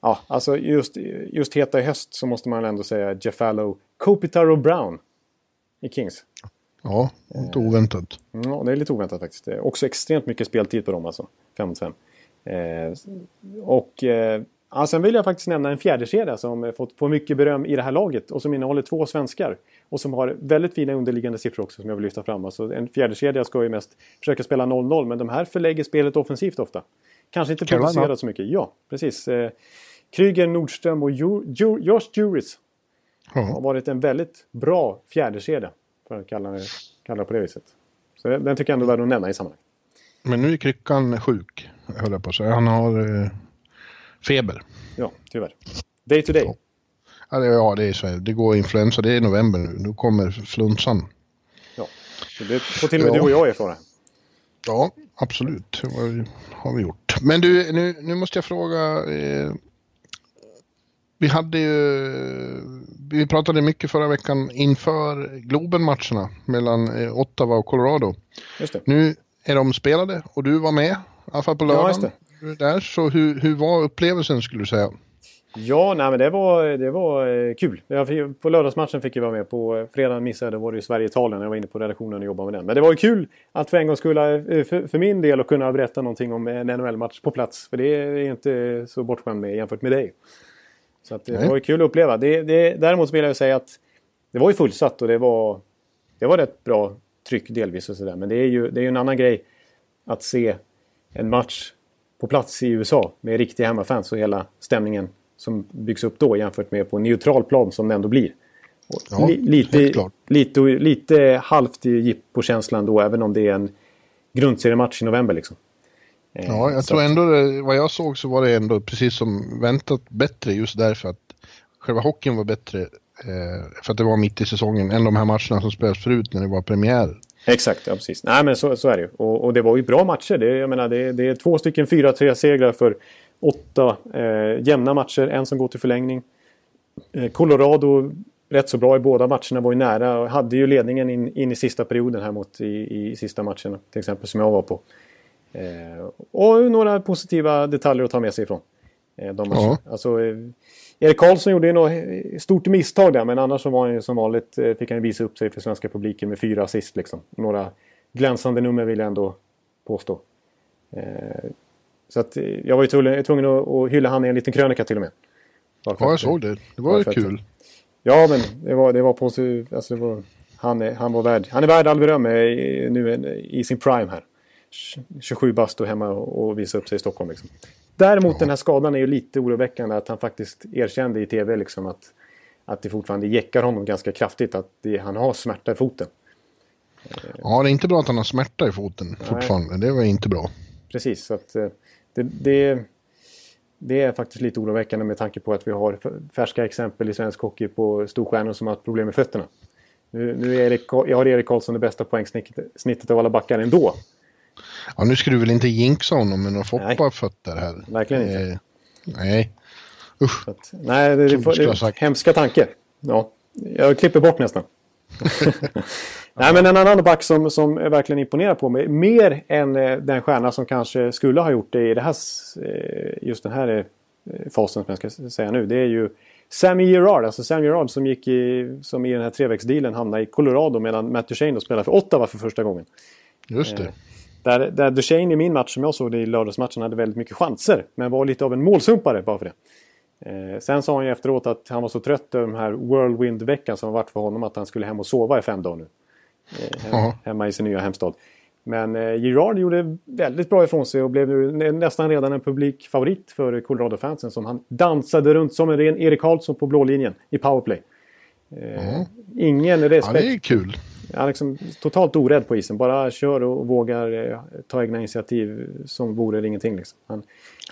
ja, alltså just, just heta i höst så måste man ändå säga Jeffallo, Kopitar och Brown. i Kings. Ja, inte oväntat. Ja, det är lite oväntat faktiskt. Det är också extremt mycket speltid på dem alltså. 5 mot 5. Eh, och eh, ja, sen vill jag faktiskt nämna en fjärde kedja som fått, får mycket beröm i det här laget och som innehåller två svenskar. Och som har väldigt fina underliggande siffror också som jag vill lyfta fram. Alltså, en fjärde kedja ska ju mest försöka spela 0-0 men de här förlägger spelet offensivt ofta. Kanske inte producerat så mycket. Ja, precis. Eh, Kryger, Nordström och Josh Juris ja. har varit en väldigt bra fjärdekedja. För att kalla det, kalla det på det viset. Så den tycker jag ändå är värd att nämna i sammanhanget. Men nu är Kryckan sjuk, höll jag på att säga. Han har eh, feber. Ja, tyvärr. Day to day. Ja. Ja, det, ja, det är så. Det går influensa. Det är november nu. Nu kommer flunsan. Ja, det får till och med ja. du och jag erfara. Ja, absolut. Det har vi gjort. Men du, nu, nu måste jag fråga. Eh, vi hade ju, vi pratade mycket förra veckan inför Globen-matcherna mellan eh, Ottawa och Colorado. Nu är de spelade och du var med, i alla fall på lördagen. Ja, där, så hur, hur var upplevelsen skulle du säga? Ja, nej, men det var, det var eh, kul. Jag, på lördagsmatchen fick jag vara med. På fredagen missade var det Sverige-Italien. Jag var inne på redaktionen och jobbade med den. Men det var ju kul att för en gång skulle eh, för, för min del att kunna berätta någonting om en NHL-match på plats. För det är inte så bortskämd med jämfört med dig. Så att, det var ju kul att uppleva. Det, det, däremot vill jag säga att det var ju fullsatt och det var, det var rätt bra tryck delvis och sådär. Men det är ju det är en annan grej att se en match på plats i USA med riktiga hemmafans och hela stämningen som byggs upp då jämfört med på neutral plan som det ändå blir. Ja, li, lite, lite, lite halvt jippo-känslan då även om det är en grundseriematch i november liksom. Eh, ja, jag tror ändå, vad jag såg så var det ändå precis som väntat bättre just därför att själva hockeyn var bättre eh, för att det var mitt i säsongen än de här matcherna som spelades förut när det var premiär. Exakt, ja precis. Nej men så, så är det ju. Och, och, det var ju bra matcher. Det, jag menar, det, det är två stycken 4-3 segrar för åtta eh, jämna matcher. En som går till förlängning. Eh, Colorado rätt så bra i båda matcherna. Var ju nära och hade ju ledningen in, in i sista perioden här mot i, i sista matchen. Till exempel som jag var på. Eh, och några positiva detaljer att ta med sig ifrån. Eh, de ja. alltså, eh, Erik Karlsson gjorde ju något stort misstag där men annars så var han ju som vanligt eh, fick han visa upp sig för svenska publiken med fyra assist liksom. Några glänsande nummer vill jag ändå påstå. Eh, så att eh, jag var ju tvungen att, hylla han i en liten krönika till och med. Ja, jag såg det. Det var ju kul. Ja, men det var, det var på alltså det var, han, är, han var värd, han är värd all beröm nu i sin prime här. 27 bast och hemma och visa upp sig i Stockholm. Liksom. Däremot ja. den här skadan är ju lite oroväckande att han faktiskt erkände i tv liksom att, att det fortfarande jäckar honom ganska kraftigt att det, han har smärta i foten. Ja, det är inte bra att han har smärta i foten Nej. fortfarande. Det var inte bra. Precis, så att eh, det, det, det, är faktiskt lite oroväckande med tanke på att vi har färska exempel i svensk hockey på storstjärnor som har haft problem med fötterna. Nu, nu är Erik, jag har Erik Karlsson det bästa poängsnittet av alla backar ändå. Ja, nu ska du väl inte jinxa honom med några Foppa-fötter här? Verkligen inte. Eh, nej. Usch. Att, nej, det, det, det, det hemska tanke. Ja, jag klipper bort nästan. Nej, men en annan back som, som verkligen imponerar på mig. Mer än eh, den stjärna som kanske skulle ha gjort det i det här, eh, just den här eh, fasen som jag ska säga nu. Det är ju Sammy Gerard. Alltså Sam Gerard som gick i, som i den här trevägsdealen hamnade i Colorado medan Matt Duchene spelade för Ottawa för första gången. Just det. Där, där Duchene i min match som jag såg det i lördagsmatchen hade väldigt mycket chanser. Men var lite av en målsumpare bara för det. Eh, sen sa han ju efteråt att han var så trött över den här whirlwind-veckan som har varit för honom att han skulle hem och sova i fem dagar nu. Eh, hem, hemma i sin nya hemstad. Men eh, Girard gjorde väldigt bra ifrån sig och blev nu nästan redan en publikfavorit för Colorado-fansen som han dansade runt som en ren Erik Karlsson på blå linjen i powerplay. Eh, ingen respekt. Ja, det är kul. Han är liksom totalt orädd på isen. Bara kör och vågar eh, ta egna initiativ som vore det ingenting. Liksom. Han,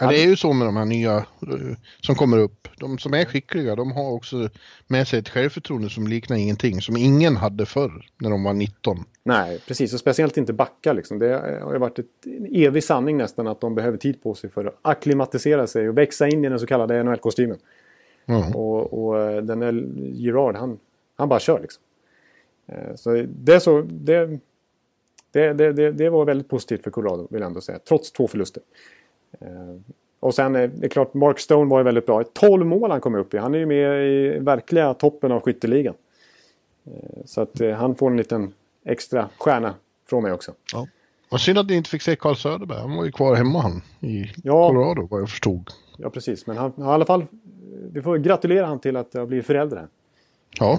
Ja, det är ju så med de här nya eh, som kommer upp. De som är skickliga, de har också med sig ett självförtroende som liknar ingenting. Som ingen hade förr när de var 19. Nej, precis. Och speciellt inte backar. Liksom. Det har varit en evig sanning nästan att de behöver tid på sig för att akklimatisera sig och växa in i den så kallade NHL-kostymen. Mm. Och, och eh, den där Gerard, han, han bara kör liksom. Eh, så det, så, det, det, det, det var väldigt positivt för Colorado, vill jag ändå säga. Trots två förluster. Eh, och sen är det klart, Mark Stone var ju väldigt bra. 12 mål han kom upp i. Han är ju med i verkliga toppen av skytteligan. Eh, så att eh, han får en liten extra stjärna från mig också. Ja. Vad synd att ni inte fick se Carl Söderberg. Han var ju kvar hemma han i Ja. Colorado vad jag förstod. Ja, precis. Men han har i alla fall... Vi får gratulera han till att ha blivit förälder. Ja.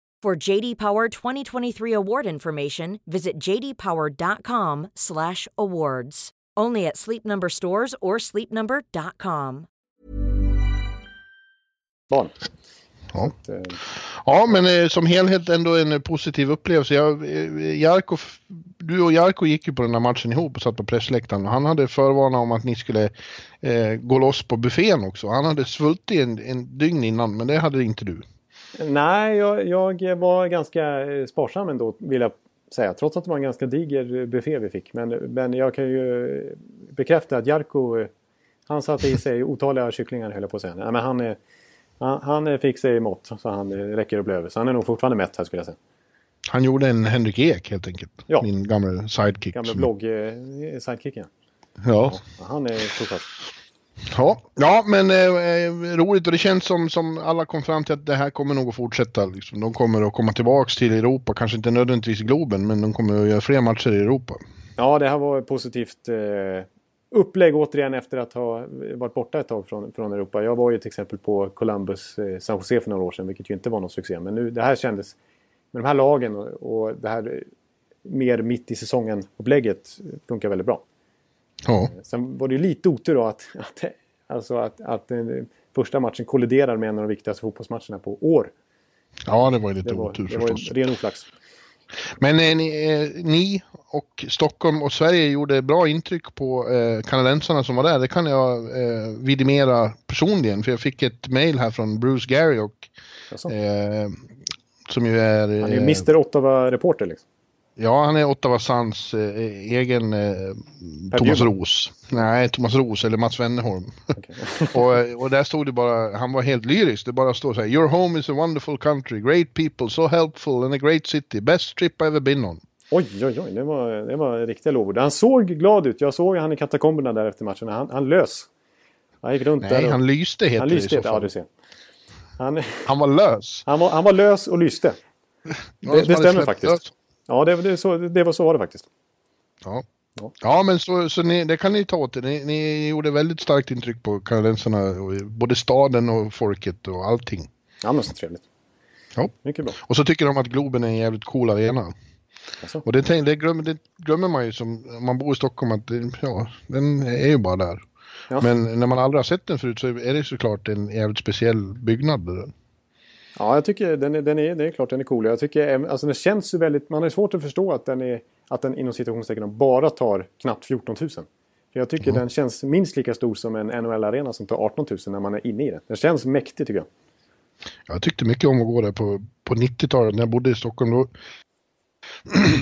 For JD Power 2023 award information, visit jdpower.com/awards. Only at Sleep Number stores or sleepnumber.com. Barn. Ja. Eh, ja, men eh, som helhet ändå en eh, positiv upplevelse. Jag, Jarko, du och Jarko gick ju på den här matchen ihop och satt på pressläktaren. Han hade förvarnat om att ni skulle eh, gå loss på buffén också. Han hade svultit en, en dygn innan, men det hade inte du. Nej, jag, jag var ganska eh, sparsam ändå vill jag säga. Trots att det var en ganska diger buffé vi fick. Men, men jag kan ju eh, bekräfta att Jarko, eh, han satte i sig otaliga kycklingar höll jag på att säga. Nej, men han, han, han eh, fick sig mått så han eh, räcker och blir över. Så han är nog fortfarande mätt här skulle jag säga. Han gjorde en Henrik Ek helt enkelt. Ja. Min gamla sidekick. Gamla blogg-sidekicken. Ja. Ja, han är totalt. Ja, ja men eh, eh, roligt och det känns som, som alla kom fram till att det här kommer nog att fortsätta. Liksom. De kommer att komma tillbaks till Europa, kanske inte nödvändigtvis Globen, men de kommer att göra fler matcher i Europa. Ja, det här var ett positivt eh, upplägg återigen efter att ha varit borta ett tag från, från Europa. Jag var ju till exempel på Columbus eh, San Jose för några år sedan, vilket ju inte var någon succé. Men nu, det här kändes, med de här lagen och, och det här eh, mer mitt i säsongen-upplägget eh, funkar väldigt bra. Ja, Sen var det ju lite otur då att, att, alltså att, att den första matchen kolliderar med en av de viktigaste fotbollsmatcherna på år. ja det var ju lite Det var, otur det var ju förstås. ren oflax. Men eh, ni, eh, ni och Stockholm och Sverige gjorde bra intryck på eh, kanadensarna som var där. Det kan jag eh, vidimera personligen, för jag fick ett mail här från Bruce Gary och eh, som ju är... han är ju eh, Mr Ottawa-reporter liksom. Ja, han är Ottawa Suns eh, egen eh, Thomas Bjurman. Ros. Nej, Thomas Ros eller Mats Wennerholm. Okej. och, eh, och där stod det bara, han var helt lyrisk. Det bara står så här. Your home is a wonderful country, great people, so helpful and a great city. Best trip I've ever been on. Oj, oj, oj. Det var, det var riktiga lovord. Han såg glad ut. Jag såg han i katakomberna där efter matchen. Han, han lös. Han gick runt där. Nej, han lyste heter han det i lyste. så Ja, fall. du ser. Han, Han var lös. han, var, han var lös och lyste. Ja, Det, det stämmer faktiskt. lös. Ja, det, det, så, det var så var det faktiskt. Ja. Ja. Ja, men så, så ni, det kan ni ta åt er. Ni, ni gjorde väldigt starkt intryck på kanadensarna, både staden och folket och allting. Ja, men så trevligt. Ja. Mycket bra. Och så tycker de att Globen är en jävligt cool arena. Alltså. Och det, det, glömmer, det glömmer man ju som om man bor i Stockholm att det, ja, den är ju bara där. Ja. Men när man aldrig har sett den förut så är det såklart en jävligt speciell byggnad. Ja, jag tycker den är, den är, det är klart den är cool. Jag tycker, alltså den känns ju väldigt, man har svårt att förstå att den är, att den inom citationstecken bara tar knappt 14 000. För jag tycker den känns minst lika stor som en NHL-arena som tar 18 000 när man är inne i den. Den känns mäktig tycker jag. Jag tyckte mycket om att gå där på, på 90-talet när jag bodde i Stockholm. Då,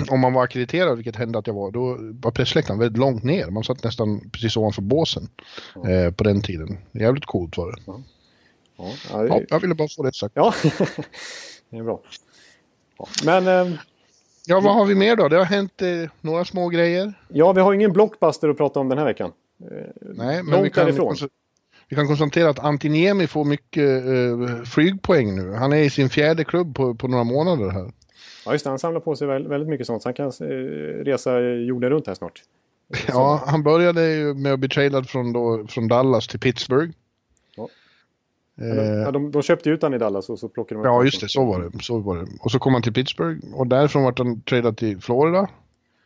om man var akkrediterad, vilket hände att jag var, då var pressläktaren väldigt långt ner. Man satt nästan precis ovanför båsen eh, på den tiden. Jävligt coolt var det. Ja, ja, Ja, jag ville bara få det sagt. ja. det är bra. Ja. Men eh, Ja, vad har vi mer då? Det har hänt eh, några små grejer. ja, vi har ingen blockbuster att prata om den här veckan. Nej, men vi kan, därifrån. vi kan konstatera att Antiniemi får mycket eh, flygpoäng nu. Han är i sin fjärde klubb på, på några månader här. Ja, just det. Han samlar på sig väl- väldigt mycket sånt. Så han kan eh, resa jorden runt här snart. Ja, han började ju med att bli tradad från, då, från Dallas till Pittsburgh. Ja. Eh, Ja, de, de köpte ut han i Dallas och så plockade de ja, just det. Så var det. Så var det. Och så kom han till Pittsburgh och därifrån vart han tradad till Florida.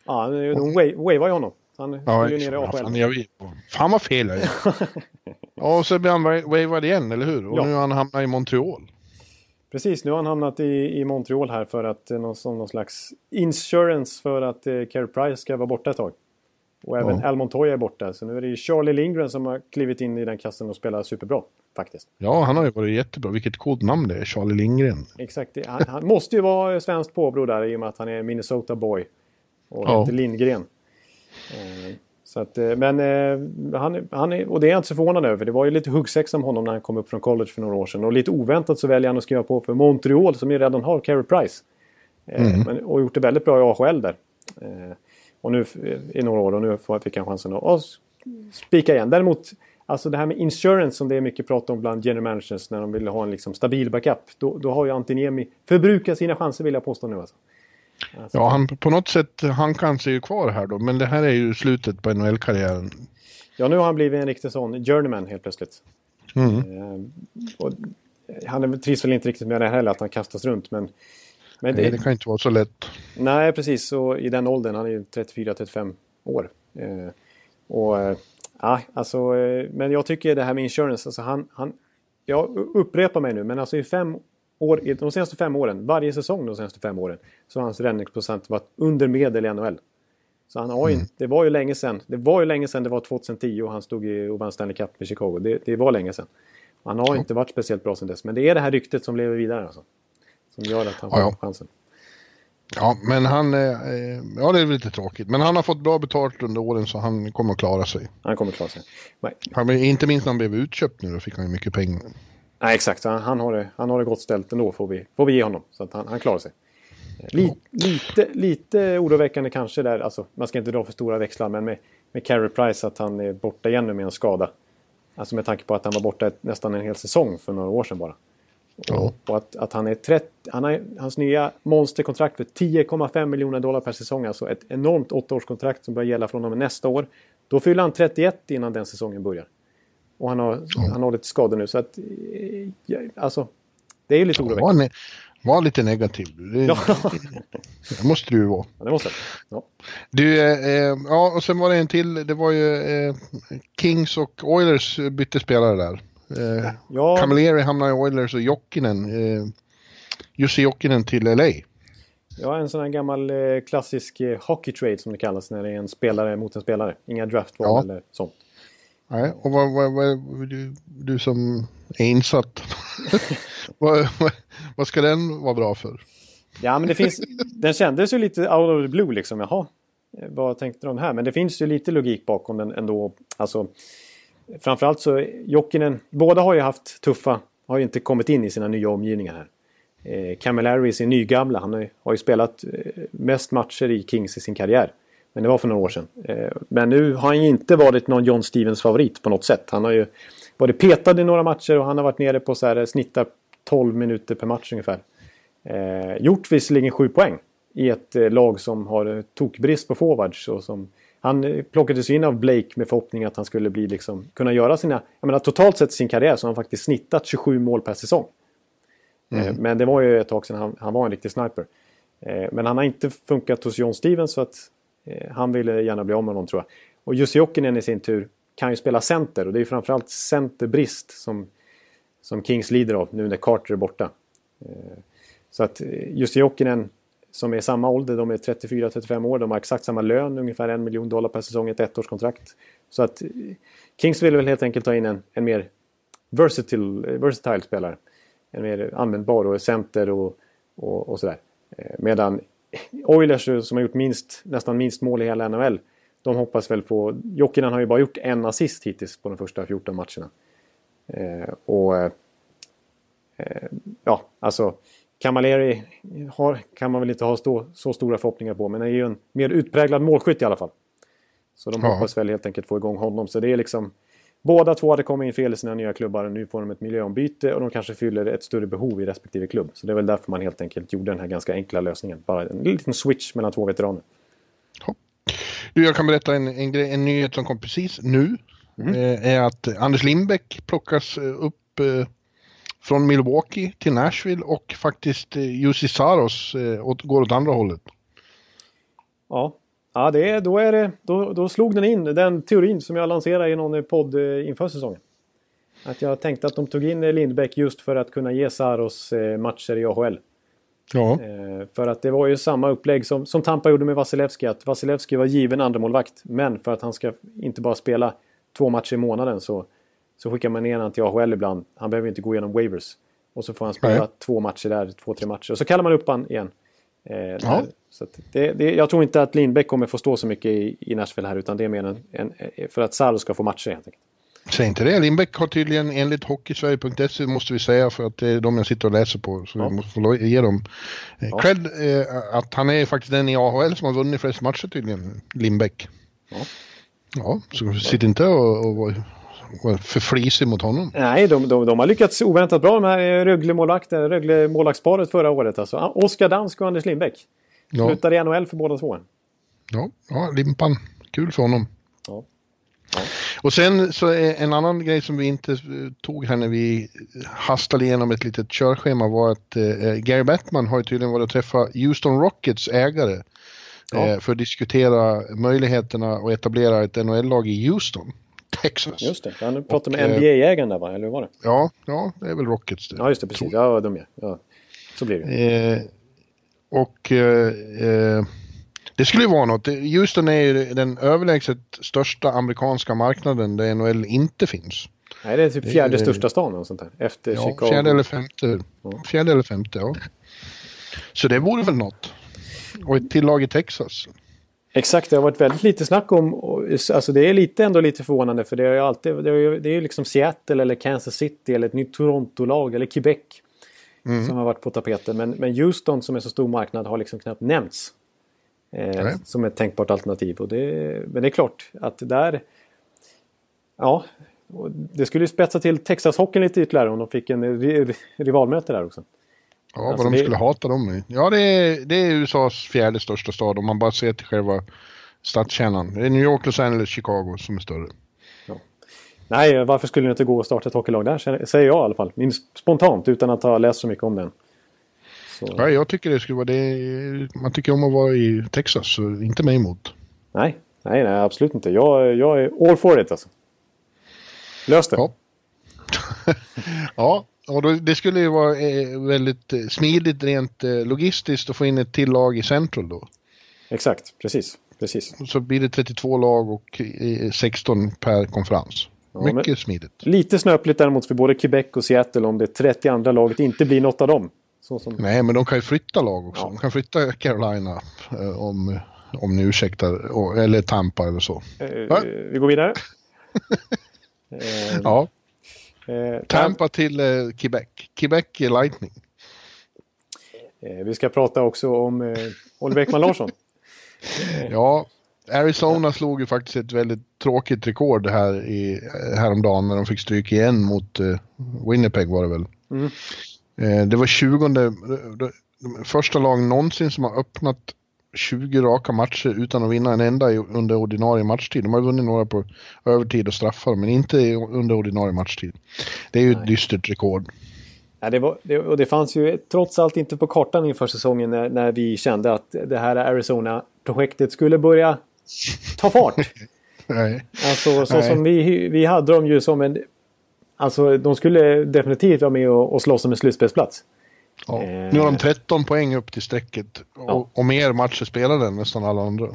Ja, de wa- wavar ju honom. Han Ja, ju ner i AHL. fan, jag vet. fan vad fel jag ja, och så blev han wa- wavad igen, eller hur? Och Ja. nu har han hamnat i Montreal. Precis, nu har han hamnat i, i Montreal här för att eh, någon, som någon slags insurance för att eh, Carey Price ska vara borta ett tag. Och även ja. Al Montoya är borta. Så nu är det ju Charlie Lindgren som har klivit in i den kassen och spelar superbra. Faktiskt. Ja, han har ju varit jättebra. Vilket coolt namn det är, Charlie Lindgren. Exakt. Han, han måste ju vara svenskt påbrå där i och med att han är Minnesota boy. Och ja. heter Lindgren. Eh, så att, eh, men eh, han, han är, och det är jag inte så förvånad över. Det var ju lite huggsexa om honom när han kom upp från college för några år sedan. Och lite oväntat så väljer han att skriva på för Montreal som ju redan har Carey Price. Mm. Men, och gjort det väldigt bra i AHL där. Och nu i några år och nu fick han chansen att spika igen. Däremot, alltså det här med insurance som det är mycket prat om bland general managers när de vill ha en liksom stabil backup. Då, då har ju Antiniemi förbrukat sina chanser vill jag påstå nu alltså. Alltså. Ja, han, på något sätt, han kanske är ju kvar här då, men det här är ju slutet på NHL-karriären. Ja, nu har han blivit en riktig sån journeyman helt plötsligt. Mm. Eh, han trivs väl inte riktigt med det heller, att han kastas runt, men... men det, Nej, det kan inte vara så lätt. Nej, precis. Och i den åldern, han är ju 34-35 år. Eh, och eh, alltså, eh, men jag tycker det här med insurance, alltså han, han... Jag upprepar mig nu, men alltså i fem år, de senaste fem åren, varje säsong de senaste fem åren, så har hans räddningsprocent varit under medel i NHL. Så han har ju, mm. det var ju länge sedan. Det var ju länge sedan, det var 2010 och han stod i och vann Stanley Cup med Chicago. Det, det var länge sedan. Han har ja. inte varit speciellt bra sedan dess. Men det är det här ryktet som lever vidare alltså. Som gör att han får ja, ja. chansen. Ja, men han... Eh, ja, det är lite tråkigt. Men han har fått bra betalt under åren så han kommer att klara sig. Han kommer att klara sig. Han, inte minst när han blev utköpt nu, då fick han ju mycket pengar. Nej, exakt. Han, han, har det, han har det gott ställt ändå, får vi, får vi ge honom. Så att han, han klarar sig. Lite, lite, lite oroväckande kanske där, alltså, man ska inte dra för stora växlar, men med, med Carey Price att han är borta igen nu med en skada. Alltså med tanke på att han var borta ett, nästan en hel säsong för några år sedan bara. Ja. Och att, att han är 30, han har, hans nya monsterkontrakt för 10,5 miljoner dollar per säsong, alltså ett enormt åttaårskontrakt som börjar gälla från och med nästa år. Då fyller han 31 innan den säsongen börjar. Och han har, ja. han har lite skador nu så att... Ja, alltså, det är lite oroväckande. Var lite negativ. Det, ja. det måste du ju vara. Ja, det måste ja. Du, eh, ja, och sen var det en till. Det var ju eh, Kings och Oilers bytte spelare där. Eh, ja. Camilleri hamnade i Oilers och Jokinen, eh, Jussi Jokinen till LA. Ja, en sån här gammal eh, klassisk eh, hockey trade som det kallas när det är en spelare mot en spelare. Inga draftval ja. eller sånt. Nej, och vad, vad, vad, du, du som är insatt, vad, vad ska den vara bra för? Ja, men det finns, den kändes ju lite out of the blue liksom. Jaha, vad tänkte de här? Men det finns ju lite logik bakom den ändå. Alltså, framförallt så Jokinen, båda har ju haft tuffa, har ju inte kommit in i sina nya omgivningar här. Eh, Camilleri är sin nygamla, han har, har ju spelat eh, mest matcher i Kings i sin karriär. Men det var för några år sedan. Eh, men nu har han ju inte varit någon John Stevens favorit på något sätt. Han har ju varit petad i några matcher och han har varit nere på så här eh, snittar 12 minuter per match ungefär. Eh, gjort visserligen 7 poäng i ett eh, lag som har eh, tokbrist på forwards. Och som, han plockades in av Blake med förhoppning att han skulle bli liksom, kunna göra sina... Jag menar totalt sett i sin karriär så har han faktiskt snittat 27 mål per säsong. Mm. Men det var ju ett tag sedan han, han var en riktig sniper. Men han har inte funkat hos John Stevens så att Eh, han ville gärna bli av med honom tror jag. Och Jussi Jokinen i sin tur kan ju spela center och det är framförallt centerbrist som, som Kings lider av nu när Carter är borta. Eh, så att eh, Jussi Jokinen som är samma ålder, de är 34-35 år, de har exakt samma lön, ungefär en miljon dollar per säsong, ett ettårskontrakt. Så att eh, Kings vill väl helt enkelt ta in en, en mer versatile, eh, versatile spelare. En mer användbar och center och, och, och sådär. Eh, medan Oilers som har gjort minst, nästan minst mål i hela NHL. De hoppas väl på... Jokinen har ju bara gjort en assist hittills på de första 14 matcherna. Eh, och... Eh, ja, alltså... Camilleri har, kan man väl inte ha stå, så stora förhoppningar på, men han är ju en mer utpräglad målskytt i alla fall. Så de ja. hoppas väl helt enkelt få igång honom. Så det är liksom... Båda två hade kommit in fel i sina nya klubbar och nu får de ett miljöombyte och de kanske fyller ett större behov i respektive klubb. Så det är väl därför man helt enkelt gjorde den här ganska enkla lösningen. Bara en liten switch mellan två veteraner. Du, jag kan berätta en, en, en nyhet som kom precis nu. Mm. Eh, är att Anders Lindbäck plockas eh, upp eh, från Milwaukee till Nashville och faktiskt eh, Jussi Saros eh, åt, går åt andra hållet. Ja, Ja, det, då, är det, då, då slog den in, den teorin som jag lanserade i någon podd eh, inför säsongen. Att jag tänkte att de tog in Lindbäck just för att kunna ge Saros eh, matcher i AHL. Ja. Eh, för att det var ju samma upplägg som, som Tampa gjorde med Vasilevski. Att Vasilevski var given andremålvakt. Men för att han ska inte bara spela två matcher i månaden så, så skickar man ner honom till AHL ibland. Han behöver inte gå igenom waivers. Och så får han spela Nej. två matcher där, två, tre matcher. Och så kallar man upp han igen. Eh, Ja. så det, det, jag tror inte att Lindbäck kommer få stå så mycket i, i Nashville här. Utan det är mer en, en, för att Salo ska få matcher helt enkelt. Säg inte det. Lindbäck har tydligen enligt Hockeysverige.se måste vi säga för att det är de jag sitter och läser på. Så Ja. vi måste få ge dem eh, Ja. cred eh, att han är faktiskt den i AHL som har vunnit flest matcher tydligen, Lindbäck. Ja. Ja, så sitt inte och, och för flisig mot honom. Nej, de, de, de har lyckats oväntat bra de här eh, Rögle-målvakten, Rögle-målvaktsparet förra året. Alltså. Ah, Oskar Dansk och Anders Lindbäck. Ja, Slutade i NHL för båda två. ja, ja, Limpan. Kul för honom. Ja. Och sen så är en annan grej som vi inte eh, tog här när vi hastade igenom ett litet körschema var att eh, Gary Bettman har ju tydligen varit och träffat Houston Rockets ägare Ja. eh, för att diskutera möjligheterna att etablera ett NHL-lag i Houston, Texas. Just det, han pratade Och, med eh, NBA-ägaren där va? Eller hur var det? Ja, ja, det är väl Rockets det. Ja, just det. Precis. Ja, jag är. ja. Så blir det. Eh, och eh, eh, det skulle ju vara något. Houston är ju den överlägset största amerikanska marknaden där NHL inte finns. Nej, det är typ fjärde det- största stan och sånt där. Efter Ja, Chicago. fjärde eller femte. Fjärde eller femte, ja. Så det vore väl något. Och ett till lag i Texas. Exakt, det har varit väldigt lite snack om... Alltså det är lite ändå lite förvånande för det är ju alltid... Det är ju det är liksom Seattle eller Kansas City eller ett nytt Toronto-lag eller Quebec. Mm. Som har varit på tapeten. Men, men Houston som är så stor marknad har liksom knappt nämnts. Eh, som ett tänkbart alternativ. Och det, men det är klart att där... Ja, det skulle ju spetsa till Texas-hockeyn lite ytterligare om de fick en ri- rivalmöte där också. Ja, Alltså vad de det- skulle hata dem. i. Ja, det är, det är USAs fjärde största stad om man bara ser till själva stadskärnan. Det är New York, Los Angeles, Chicago som är större. Nej, varför skulle det inte gå att starta ett hockeylag där? Säger jag i alla fall. Spontant, utan att ha läst så mycket om den. Så, Ja, jag tycker det skulle vara det. Man tycker om att vara i Texas, så inte mig emot. nej, nej, nej, absolut inte. Jag, jag är all for it alltså. Lös det. Ja. ja, och då, det skulle ju vara eh, väldigt eh, smidigt rent eh, logistiskt att få in ett till lag i Central då. Exakt, precis. precis. Så blir det 32 lag och eh, 16 per konferens. Ja, Mycket smidigt. Lite snöpligt däremot för både Quebec och Seattle om det 32 laget inte blir något av dem. Som, Nej, men de kan ju flytta lag också. Ja. De kan flytta Carolina om, om ni ursäktar, eller Tampa eller så. eh, vi går vidare. eh, Ja, Tampa till eh, Quebec. Quebec är Lightning. eh, vi ska prata också om eh, Oliver Ekman Larsson. Ja, Arizona slog ju faktiskt ett väldigt tråkigt rekord här i, häromdagen när de fick stryk igen mot eh, Winnipeg var det väl. Mm. Eh, det var 20 de, de, de första lag någonsin som har öppnat 20 raka matcher utan att vinna en enda under ordinarie matchtid. De har vunnit några på övertid och straffar men inte under ordinarie matchtid. Det är ju ett dystert rekord. Ja, det, var, det, och det fanns ju trots allt inte på kartan inför säsongen när, när vi kände att det här Arizona-projektet skulle börja ta fart. Nej. Alltså så Nej. som vi, vi hade dem ju som en... Alltså de skulle definitivt vara med och, och slåss om en slutspelsplats. Ja. Eh. Nu har de 13 poäng upp till strecket och, Ja. och mer matcher spelade än nästan alla andra.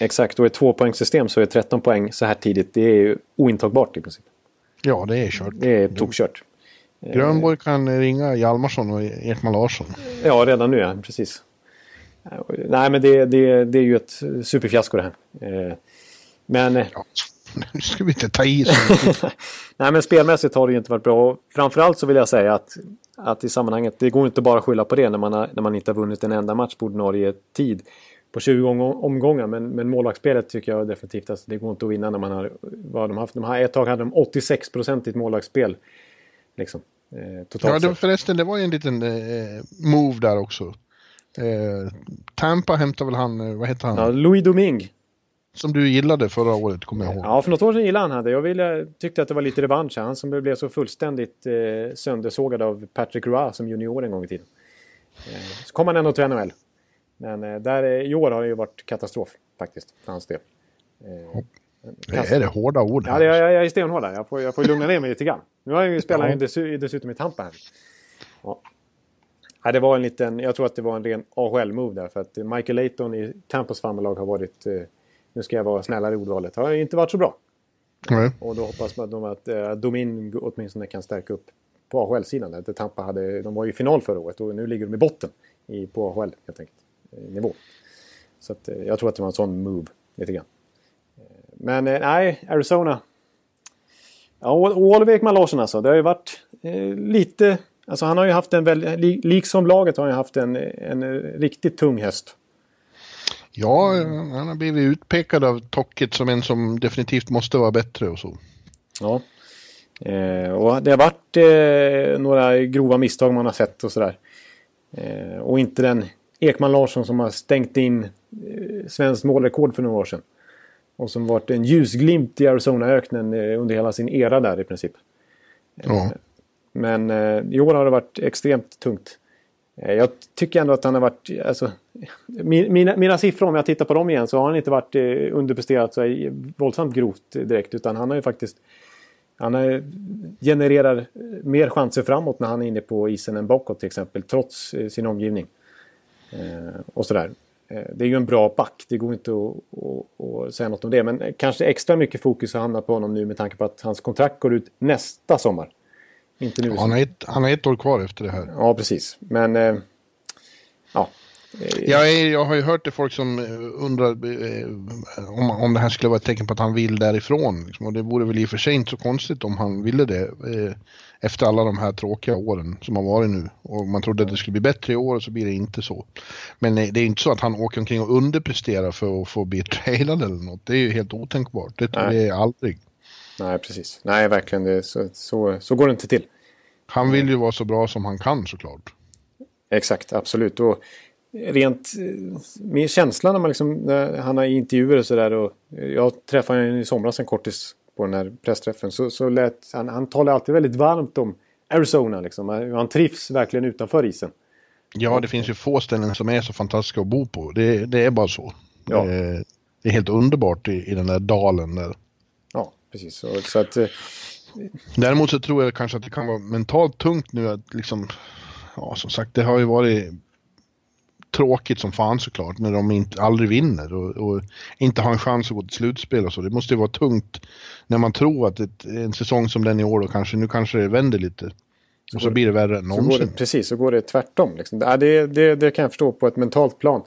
Exakt, och i ett tvåpoängssystem så är 13 poäng så här tidigt, det är ju ointagbart i princip. Ja, det är kört. Det är tokkört. Grönborg kan ringa Hjalmarsson och Ekman Larsson. Ja, redan nu ja, precis. Nej, men det, det, det är ju ett superfiasko det här. Eh, Men, Ja, nu ska vi inte ta i så nej, men spelmässigt har det ju inte varit bra. Framförallt så vill jag säga att, att i sammanhanget, det går inte bara att skylla på det när man, har, när man inte har vunnit en enda match på ordinarie tid på 20 om- omgångar. Men, men målvaktsspelet tycker jag definitivt, alltså, det går inte att vinna när man har, vad de haft. De har, ett tag hade de 86 procent i ett målvaktsspel. Liksom, eh, totalt Ja, det, förresten, det var ju en liten eh, move där också. Eh, Tampa hämtade väl han, eh, vad heter han? Ja, Louis Domingue. Som du gillade förra året, kommer jag ihåg. Ja, för något år sedan gillade han hade. Jag ville, tyckte att det var lite revansch. Han som blev så fullständigt eh, söndersågad av Patrick Roy som junior en gång i tiden. Eh, så kom han ändå till NHL. Men eh, där, eh, i år har det ju varit katastrof faktiskt, för hans del. Eh, Det är det hårda ord Ja, här. det, jag, jag är stenhård där. Jag får, jag får lugna ner mig lite grann. Nu har jag ju spelat Ja. dessutom i Tampa här. Ja. Ja, det var en liten, jag tror att det var en ren AHL-move där. För att Michael Layton i Tampas familjelag har varit, eh, nu ska jag vara snällare i ordvalet, har inte varit så bra. Nej. Och då hoppas man att, eh, Domin åtminstone kan stärka upp på AHL-sidan. Tampa hade, de var ju i final förra året och nu ligger de i botten i, på AHL helt enkelt. Eh, nivå. Så att, eh, jag tror att det var en sån move lite grann. Eh, Men nej, Arizona. Ja, Oliver Ekman Larsson alltså. Det har ju varit eh, lite... Alltså han har ju haft en väldigt... li- Liksom laget har han ju haft en, en riktigt tung höst. Ja, han har blivit utpekad av Tocket som en som definitivt måste vara bättre och så. Ja. Eh, och det har varit eh, några grova misstag man har sett och sådär. Eh, och inte den Ekman Larsson som har stängt in eh, svenskt målrekord för några år sedan. Och som varit en ljusglimt i Arizona-öknen eh, under hela sin era där i princip. Ja. Men eh, i år har det varit extremt tungt. Eh, jag tycker ändå att han har varit... Alltså, mina, mina siffror, om jag tittar på dem igen, så har han inte varit eh, underpresterat så våldsamt grovt direkt. Utan han har ju faktiskt... Han har, genererar eh, mer chanser framåt när han är inne på isen än bakåt till exempel. Trots sin omgivning. Eh, och sådär. Det är ju en bra back. Det går inte att, att, att säga något om det. Men kanske extra mycket fokus har hamnat på honom nu med tanke på att hans kontrakt går ut nästa sommar. Inte nu. Han har, ett, han har ett år kvar efter det här. Ja, precis. Men... Eh, ja. Eh, Jag, är, jag har ju hört det folk som eh, undrar eh, om, om det här skulle vara ett tecken på att han vill därifrån. Liksom. Och det vore väl i och för sig inte så konstigt om han ville det. Eh, efter alla de här tråkiga åren som har varit nu. Och man trodde att det skulle bli bättre i år och så blir det inte så. Men eh, det är inte så att han åker omkring och underpresterar för att få bli trailad eller något. Det är ju helt otänkbart. Det, Nej. det är aldrig. Nej, precis. Nej, verkligen. Det, så, så, så går det inte till. Han vill ju vara så bra som han kan såklart. Exakt, absolut. Och rent eh, min känsla när man liksom, när han har intervjuer och sådär. Jag träffade honom i somras en kortis på den här pressträffen. Så, så lät, han, han talar alltid väldigt varmt om Arizona. Liksom. Han trivs verkligen utanför isen. Ja, det finns ju få ställen som är så fantastiska att bo på. Det, det är bara så. Ja. Det är helt underbart i, i den där dalen där. Precis. Så, så att, eh, Däremot så tror jag kanske att det kan vara mentalt tungt nu att liksom, ja som sagt det har ju varit tråkigt som fan såklart när de inte, aldrig vinner och, och inte har en chans att gå till slutspel och så. Det måste ju vara tungt när man tror att ett, en säsong som den i år då kanske, nu kanske det vänder lite. Och så blir det värre än så någonsin. det, precis, så går det tvärtom. Liksom. Ja, det, det, det kan jag förstå på ett mentalt plan.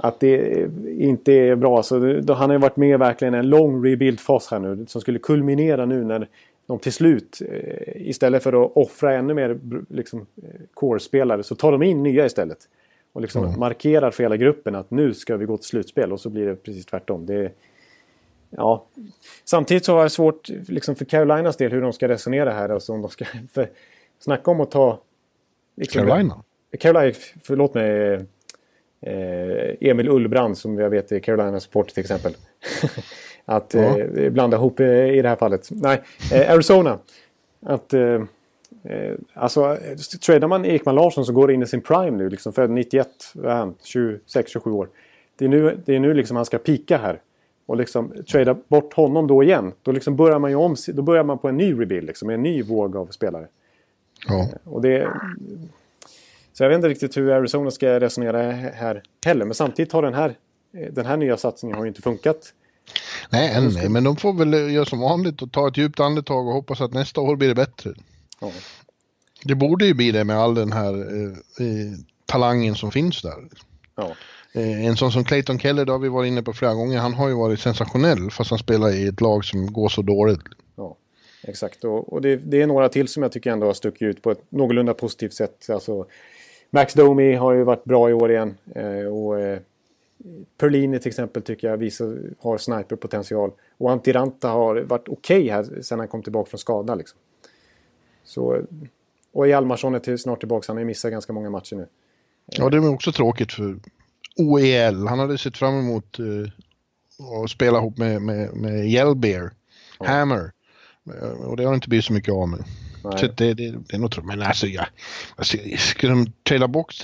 Att det inte är bra. Så då, han har ju varit med verkligen en lång rebuild-fas här nu. Som skulle kulminera nu när de till slut, eh, istället för att offra ännu mer liksom, eh, core-spelare, så tar de in nya istället. Och liksom markerar för hela gruppen att nu ska vi gå till slutspel. Och så blir det precis tvärtom. Det, ja. Samtidigt så har jag svårt liksom, för Carolinas del hur de ska resonera här. Alltså, om de ska, för, snacka om att ta... liksom- Carolina? Carolina, förlåt mig. Eh, Emil Ullbrand som jag vet är Carolina support till exempel. att Ja. eh, blanda ihop eh, i det här fallet. Nej, eh, Arizona. Att, eh, alltså, tradar man Ekman Larsson så går det in i sin prime nu. Liksom, född 91, vad är han? 26-27 år. Det är nu, det är nu liksom han ska pika här. Och liksom trada bort honom då igen. Då liksom börjar man ju om, då börjar man på en ny rebuild. Liksom, en ny våg av spelare. Ja. Och det, så jag vet inte riktigt hur Arizona ska resonera här heller. Men samtidigt har den här, den här nya satsningen har ju inte funkat. Nej, än nej, men de får väl göra som vanligt och ta ett djupt andetag och hoppas att nästa år blir det bättre. Ja. Det borde ju bli det med all den här eh, eh, talangen som finns där. Ja. Eh, En sån som Clayton Keller, det har vi varit inne på flera gånger, han har ju varit sensationell fast han spelar i ett lag som går så dåligt. Ja, exakt. Och, och det, det är några till som jag tycker ändå har stuckit ut på ett någorlunda positivt sätt. Alltså, Max Domi har ju varit bra i år igen. Eh, och eh, Perlini till exempel tycker jag visar, har sniperpotential. Och Antiranta har varit okej här sen han kom tillbaka från skada. Liksom. Så, och Hjalmarsson är till, snart tillbaka. Han har ju missat ganska många matcher nu. Ja, det är också tråkigt för OEL. Han hade sett fram emot eh, att spela ihop med, med, med Yellbear, Hammer. Eh, Och det har inte blivit så mycket av med. Så det, det, det är nog tråkigt. Men alltså, ja, alltså, skulle de traila bort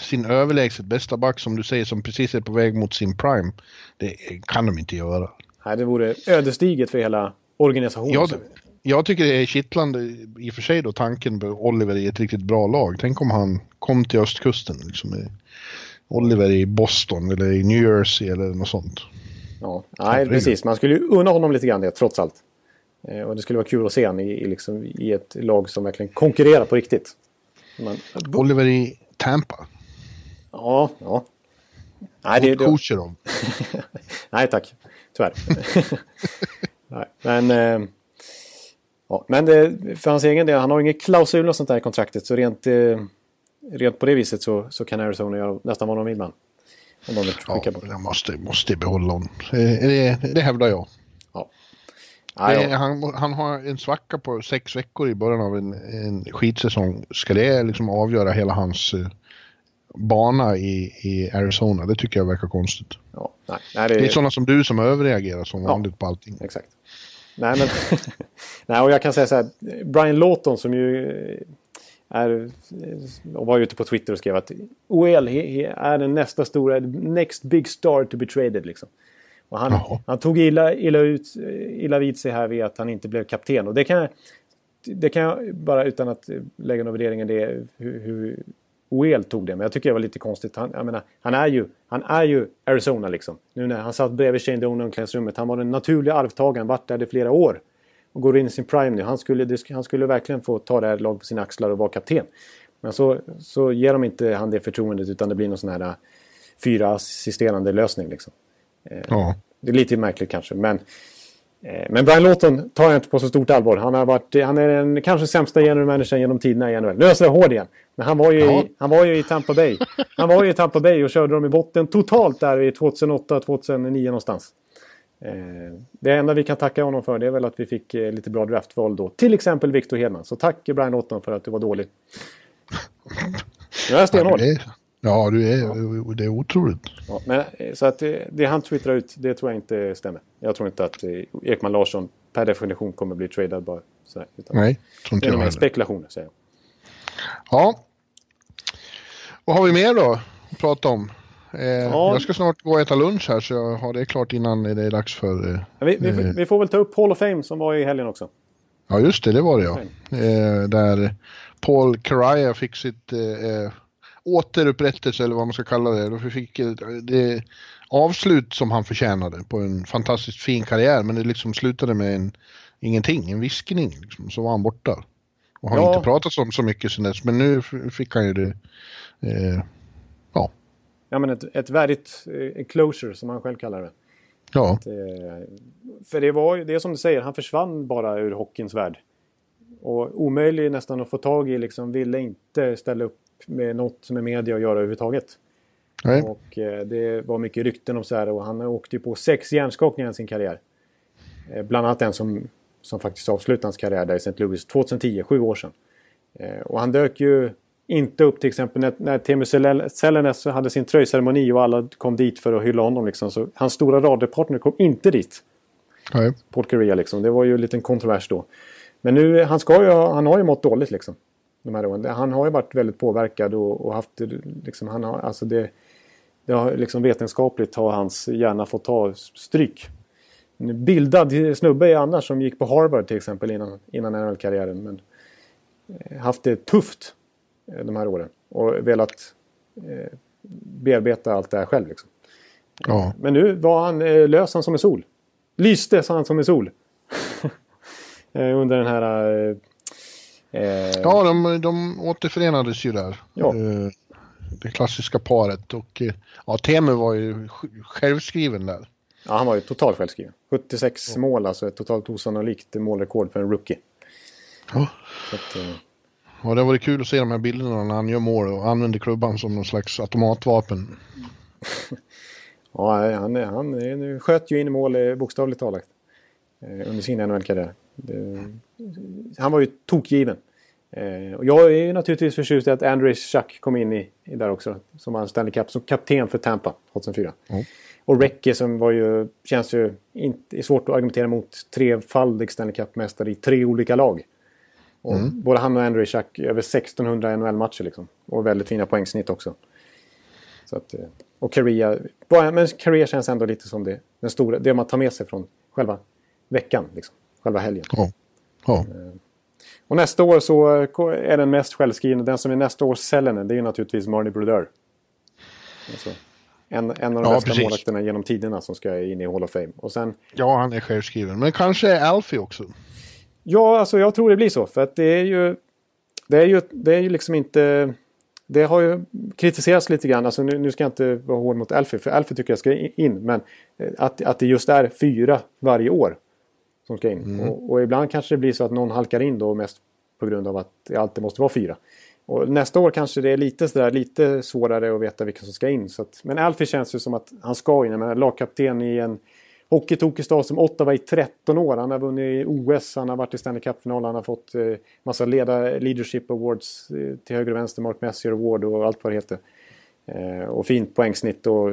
sin överlägset bästa back som du säger som precis är på väg mot sin prime. Det kan de inte göra. Nej, det vore ödesdigert för hela organisationen. Ja, jag tycker det är kittlande i och för sig då tanken på Oliver i ett riktigt bra lag. Tänk om han kom till östkusten. Liksom, Oliver i Boston eller i New Jersey eller något sånt. Ja, nej, precis. Man skulle ju unna honom lite grann det trots allt. Eh, och det skulle vara kul att se honom i, i, liksom, i ett lag som verkligen konkurrerar på riktigt. Man, Oliver i Tampa. Ja, ja. Nej, det, det... Nej, tack. Tyvärr. Nej, men... Eh, ja, men det, för hans egen del, han har ingen klausul och sånt där i kontraktet. Så rent, eh, rent på det viset så, så kan Arizona göra nästan vad de vill med Om de ja, jag måste, måste behålla honom. Det, det hävdar jag. Ja. Nej, han, han har en svacka på sex veckor i början av en, en skidsäsong. Ska det liksom avgöra hela hans uh, bana i, i Arizona? Det tycker jag verkar konstigt. Ja, nej, nej, det... det är sådana som du som överreagerar som ja, vanligt på allting. Exakt. Nej, men... nej, och jag kan säga så här. Brian Lawton som ju är, och var ute på Twitter och skrev att OL är den nästa stora, next big star to be traded liksom. Och han, han tog illa, illa, ut, illa vid sig här vid att han inte blev kapten. Och det kan, det kan jag bara utan att lägga någon värdering i det hur, hur OEL tog det. Men jag tycker det var lite konstigt. Han, menar, han, är, ju, han är ju Arizona liksom. Nu när han satt bredvid Shane Doan i omklädningsrummet. Han var den naturliga arvtagaren, varit där i flera år. Och går in i sin prime nu. Han skulle, han skulle verkligen få ta det här laget på sina axlar och vara kapten. Men så, så ger de inte han det förtroendet utan det blir någon sån här äh, fyra assisterande lösning liksom. Eh, ja. Det är lite märkligt kanske, men... Eh, men Brian Lawton tar jag inte på så stort allvar. Han, har varit, han är den kanske sämsta general managern genom tiderna i NHL. Nu är jag så hård igen. Men han var, ju ja. i, han var ju i Tampa Bay. Han var ju i Tampa Bay och körde dem i botten totalt där i 2008-2009 någonstans. Eh, det enda vi kan tacka honom för det är väl att vi fick lite bra draftval då. Till exempel Victor Hedman. Så tack Brian Lawton för att du var dålig. Nu är jag stenhård. Ja, det är, det är otroligt. Ja, men, eh, så att det, det han twittrar ut, det tror jag inte stämmer. Jag tror inte att eh, Ekman Larsson per definition kommer bli tradad bara sådär. Utan Nej, tror inte jag heller. spekulationer, säger jag. Ja. Vad har vi mer då att prata om? Eh, ja. Jag ska snart gå och äta lunch här så jag har det klart innan det är dags för... Eh, vi, vi, eh, vi, får väl ta upp Hall of Fame som var i helgen också. Ja just det, det var det ja. Eh, där Paul Caraya fick sitt återupprättelse eller vad man ska kalla det. Då fick det avslut som han förtjänade på en fantastiskt fin karriär men det liksom slutade med en, ingenting, en viskning. Liksom, så var han borta. Och har ja. inte pratat om så mycket sen dess men nu fick han ju det. Eh, ja. Ja men ett, ett värdigt eh, closure som han själv kallar det. Ja. Att, eh, för det var ju det som du säger, han försvann bara ur hockeyns värld. Och omöjlig nästan att få tag i, liksom ville inte ställa upp med något med media att göra överhuvudtaget. Nej. Och eh, det var mycket rykten om så här och han åkte ju på sex hjärnskakningar i sin karriär. Eh, bland annat en som, som faktiskt avslutade hans karriär där i St. Louis 2010, sju år sedan. Eh, och han dök ju inte upp till exempel när, när Teemu Selännes hade sin tröjceremoni och alla kom dit för att hylla honom. Liksom. Så hans stora radiopartner kom inte dit. Nej. Paul Korea liksom. Det var ju en liten kontrovers då. Men nu, han, ska ju, han har ju mått dåligt liksom de här åren. Han har ju varit väldigt påverkad och, och haft liksom, han har, alltså det, det har liksom vetenskapligt har hans hjärna fått ta stryk. En bildad snubbe är annars som gick på Harvard till exempel innan, innan NHL-karriären. Men eh, haft det tufft eh, de här åren och velat eh, bearbeta allt det här själv. Liksom. Ja. Men nu var han eh, lös han som en sol. Lyste han som en sol. Eh, under den här ja, de, de återförenades ju där. Ja. Eh, det klassiska paret och eh, ja, Temu var ju självskriven där. Ja, han var ju totalt självskriven. 76 ja. mål, alltså ett totalt osannolikt målrekord för en rookie. Ja. Att, eh... Ja, det har varit kul att se de här bilderna när han gör mål och använder klubban som någon slags automatvapen. ja, han, han, han sköt ju in mål eh, bokstavligt talat eh, under sin NHL-karriär. Han var ju tokgiven. Eh, och jag är naturligtvis förtjust i att Andrei Schack kom in i, i där också. Som han Stanley Cup, som kapten för Tampa 2004. Mm. Och Recke som var ju, känns ju inte, är svårt att argumentera mot trefaldig Stanley Cup-mästare i tre olika lag. Och mm. Både han och Andrei Schack över 1600 NHL-matcher liksom. Och väldigt fina poängsnitt också. Så att, eh, och Korea, men Korea känns ändå lite som det, den stora, det man tar med sig från själva veckan. Liksom själva helgen. Ja. Ja. Och nästa år så är den mest självskrivna, den som är nästa års Sellänen, det är naturligtvis Marnie Brodeur. Alltså, en, en av de Ja, bästa precis. målvakterna genom tiderna som ska in i Hall of Fame. Och sen, ja, han är självskriven. Men kanske Alfie också. ja, alltså jag tror det blir så. För att det är ju... Det är ju, det är ju liksom inte... Det har ju kritiserats lite grann. Alltså nu, nu ska jag inte vara hård mot Alfie, för Alfie tycker jag ska in. Men eh, att, att det just är fyra varje år som ska in. Och, och ibland kanske det blir så att någon halkar in då mest på grund av att det alltid måste vara fyra. Och nästa år kanske det är lite, sådär, lite svårare att veta vilka som ska in. Så att, men Alfie känns ju som att han ska in. Jag menar, lagkapten i en hockeytokig stad som Ottawa i 13 år. Han har vunnit OS, han har varit i Stanley Cup-final, han har fått eh, massa leda leadership awards eh, till höger och vänster, Mark Messier Award och allt vad det heter. Eh, och fint poängsnitt och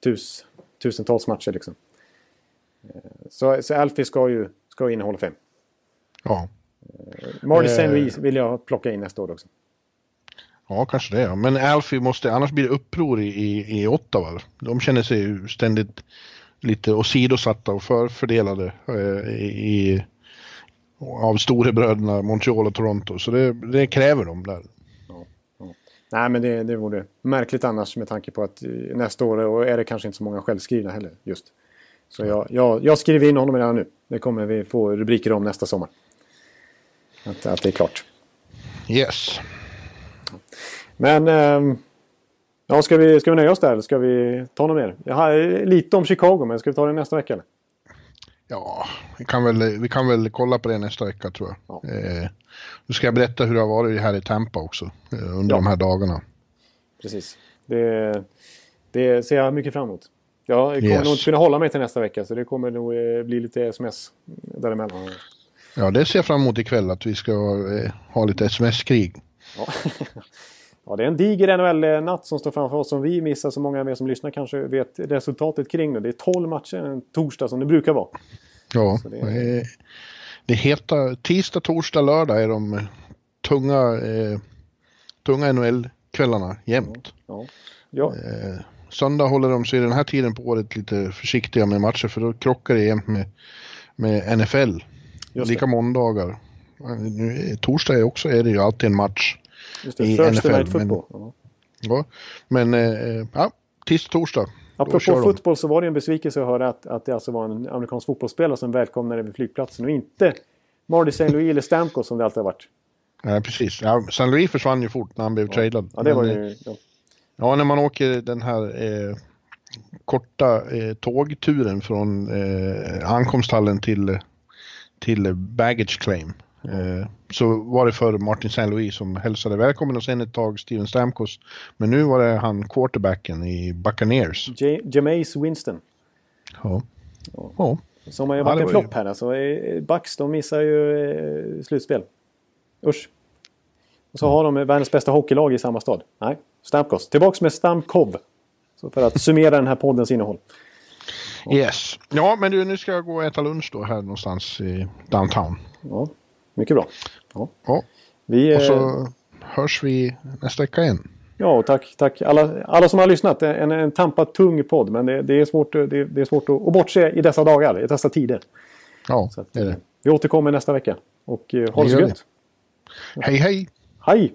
tus, tusentals matcher liksom. Eh, så, så Alfie ska ju ska in i Hall of Fame. Ja. Eh. St. Louis vill jag plocka in nästa år också. Ja, kanske det. Ja. Men Alfie måste, annars blir det uppror i, i, i Ottawa. De känner sig ju ständigt lite åsidosatta och förfördelade eh, i, av storebröderna Montreal och Toronto. Så det, det kräver de där. Nej, men det, det vore märkligt annars med tanke på att eh, nästa år och är det kanske inte så många självskrivna heller. just. Så jag, jag, jag skriver in honom redan nu. Det kommer vi få rubriker om nästa sommar. Att, att det är klart. Yes. Men ehm, ja, ska, vi, ska vi nöja oss där eller ska vi ta något mer? Jag har lite om Chicago, men ska vi ta det nästa vecka? Eller? Ja, vi kan, väl, vi kan väl kolla på det nästa vecka tror jag. Ja. Eh, nu ska jag berätta hur det har varit här i Tampa också eh, under Ja. de här dagarna. Precis. Det, det ser jag mycket fram emot. Jag kommer Yes. nog inte kunna hålla mig till nästa vecka så det kommer nog eh, bli lite sms däremellan. Ja, det ser jag fram emot ikväll att vi ska eh, ha lite sms-krig. Ja. ja, det är en diger NHL-natt som står framför oss som vi missar. Så många av er som lyssnar kanske vet resultatet kring nu. Det är 12 matcher en torsdag som det brukar vara. Ja, Så det- det, det heter tisdag, torsdag, lördag är de eh, tunga, eh, tunga NHL-kvällarna jämt. Ja. Ja. Eh, söndag håller de sig den här tiden på året lite försiktiga med matcher för då krockar det jämt med, med NFL. Lika måndagar. Eh, Nu, torsdag också är det ju alltid en match. Just det. i Thursday NFL, Night men- Football. Ja. Ja, men eh, ja, tisdag, torsdag. Apropå fotboll så var det en besvikelse att höra att, att det alltså var en amerikansk fotbollsspelare som välkomnade vid flygplatsen och inte Marty St. Louis eller Stamkos som det alltid har varit. Ja, precis. Ja, San Louis försvann ju fort när han blev tradad. Ja, det var Men, eh, ju... Ja. Ja, när man åker den här eh, korta eh, tågturen från eh, ankomsthallen till, till baggage claim. Eh, så var det för Martin St. Louis som hälsade välkommen och sen ett tag Steven Stamkos. Men nu var det han quarterbacken i Buccaneers. J- Jameis Winston. Ja. ja. Som har ju Ja, varit det en flopp här. Alltså, eh, Bucks de missar ju eh, slutspel. Usch. Och så har de världens bästa hockeylag i samma stad. Nej, Stamkos. Tillbaks med Stamkov. Så för att summera den här poddens innehåll. Yes. Ja, men du, nu ska jag gå och äta lunch då här någonstans i downtown. Ja, mycket bra. Ja. Ja. Vi, Och eh, så hörs vi nästa vecka igen. Ja, och tack, tack alla, alla som har lyssnat. En, en tampad tung podd, men det, det är svårt, det, det är svårt att, att bortse i dessa dagar, i dessa tider. Ja, Så att, det är det. eh, Vi återkommer nästa vecka. Och eh, ha det så gött. Hej, hej! Hej!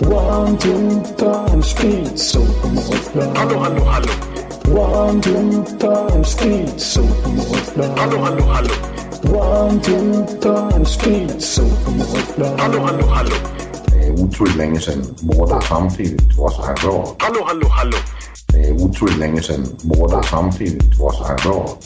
One, two, times speed, so Hallå, hallå, hallå. One, two, times speed, so Hallå, hallå, hallå. One, two, time, speed, så på målplan. Hallå, hallå, hallå. Det är otroligt länge sedan båda samtidigt var så här bra. Hallå, hallå, hallå. Det är otroligt länge sedan båda samtidigt var så här bra.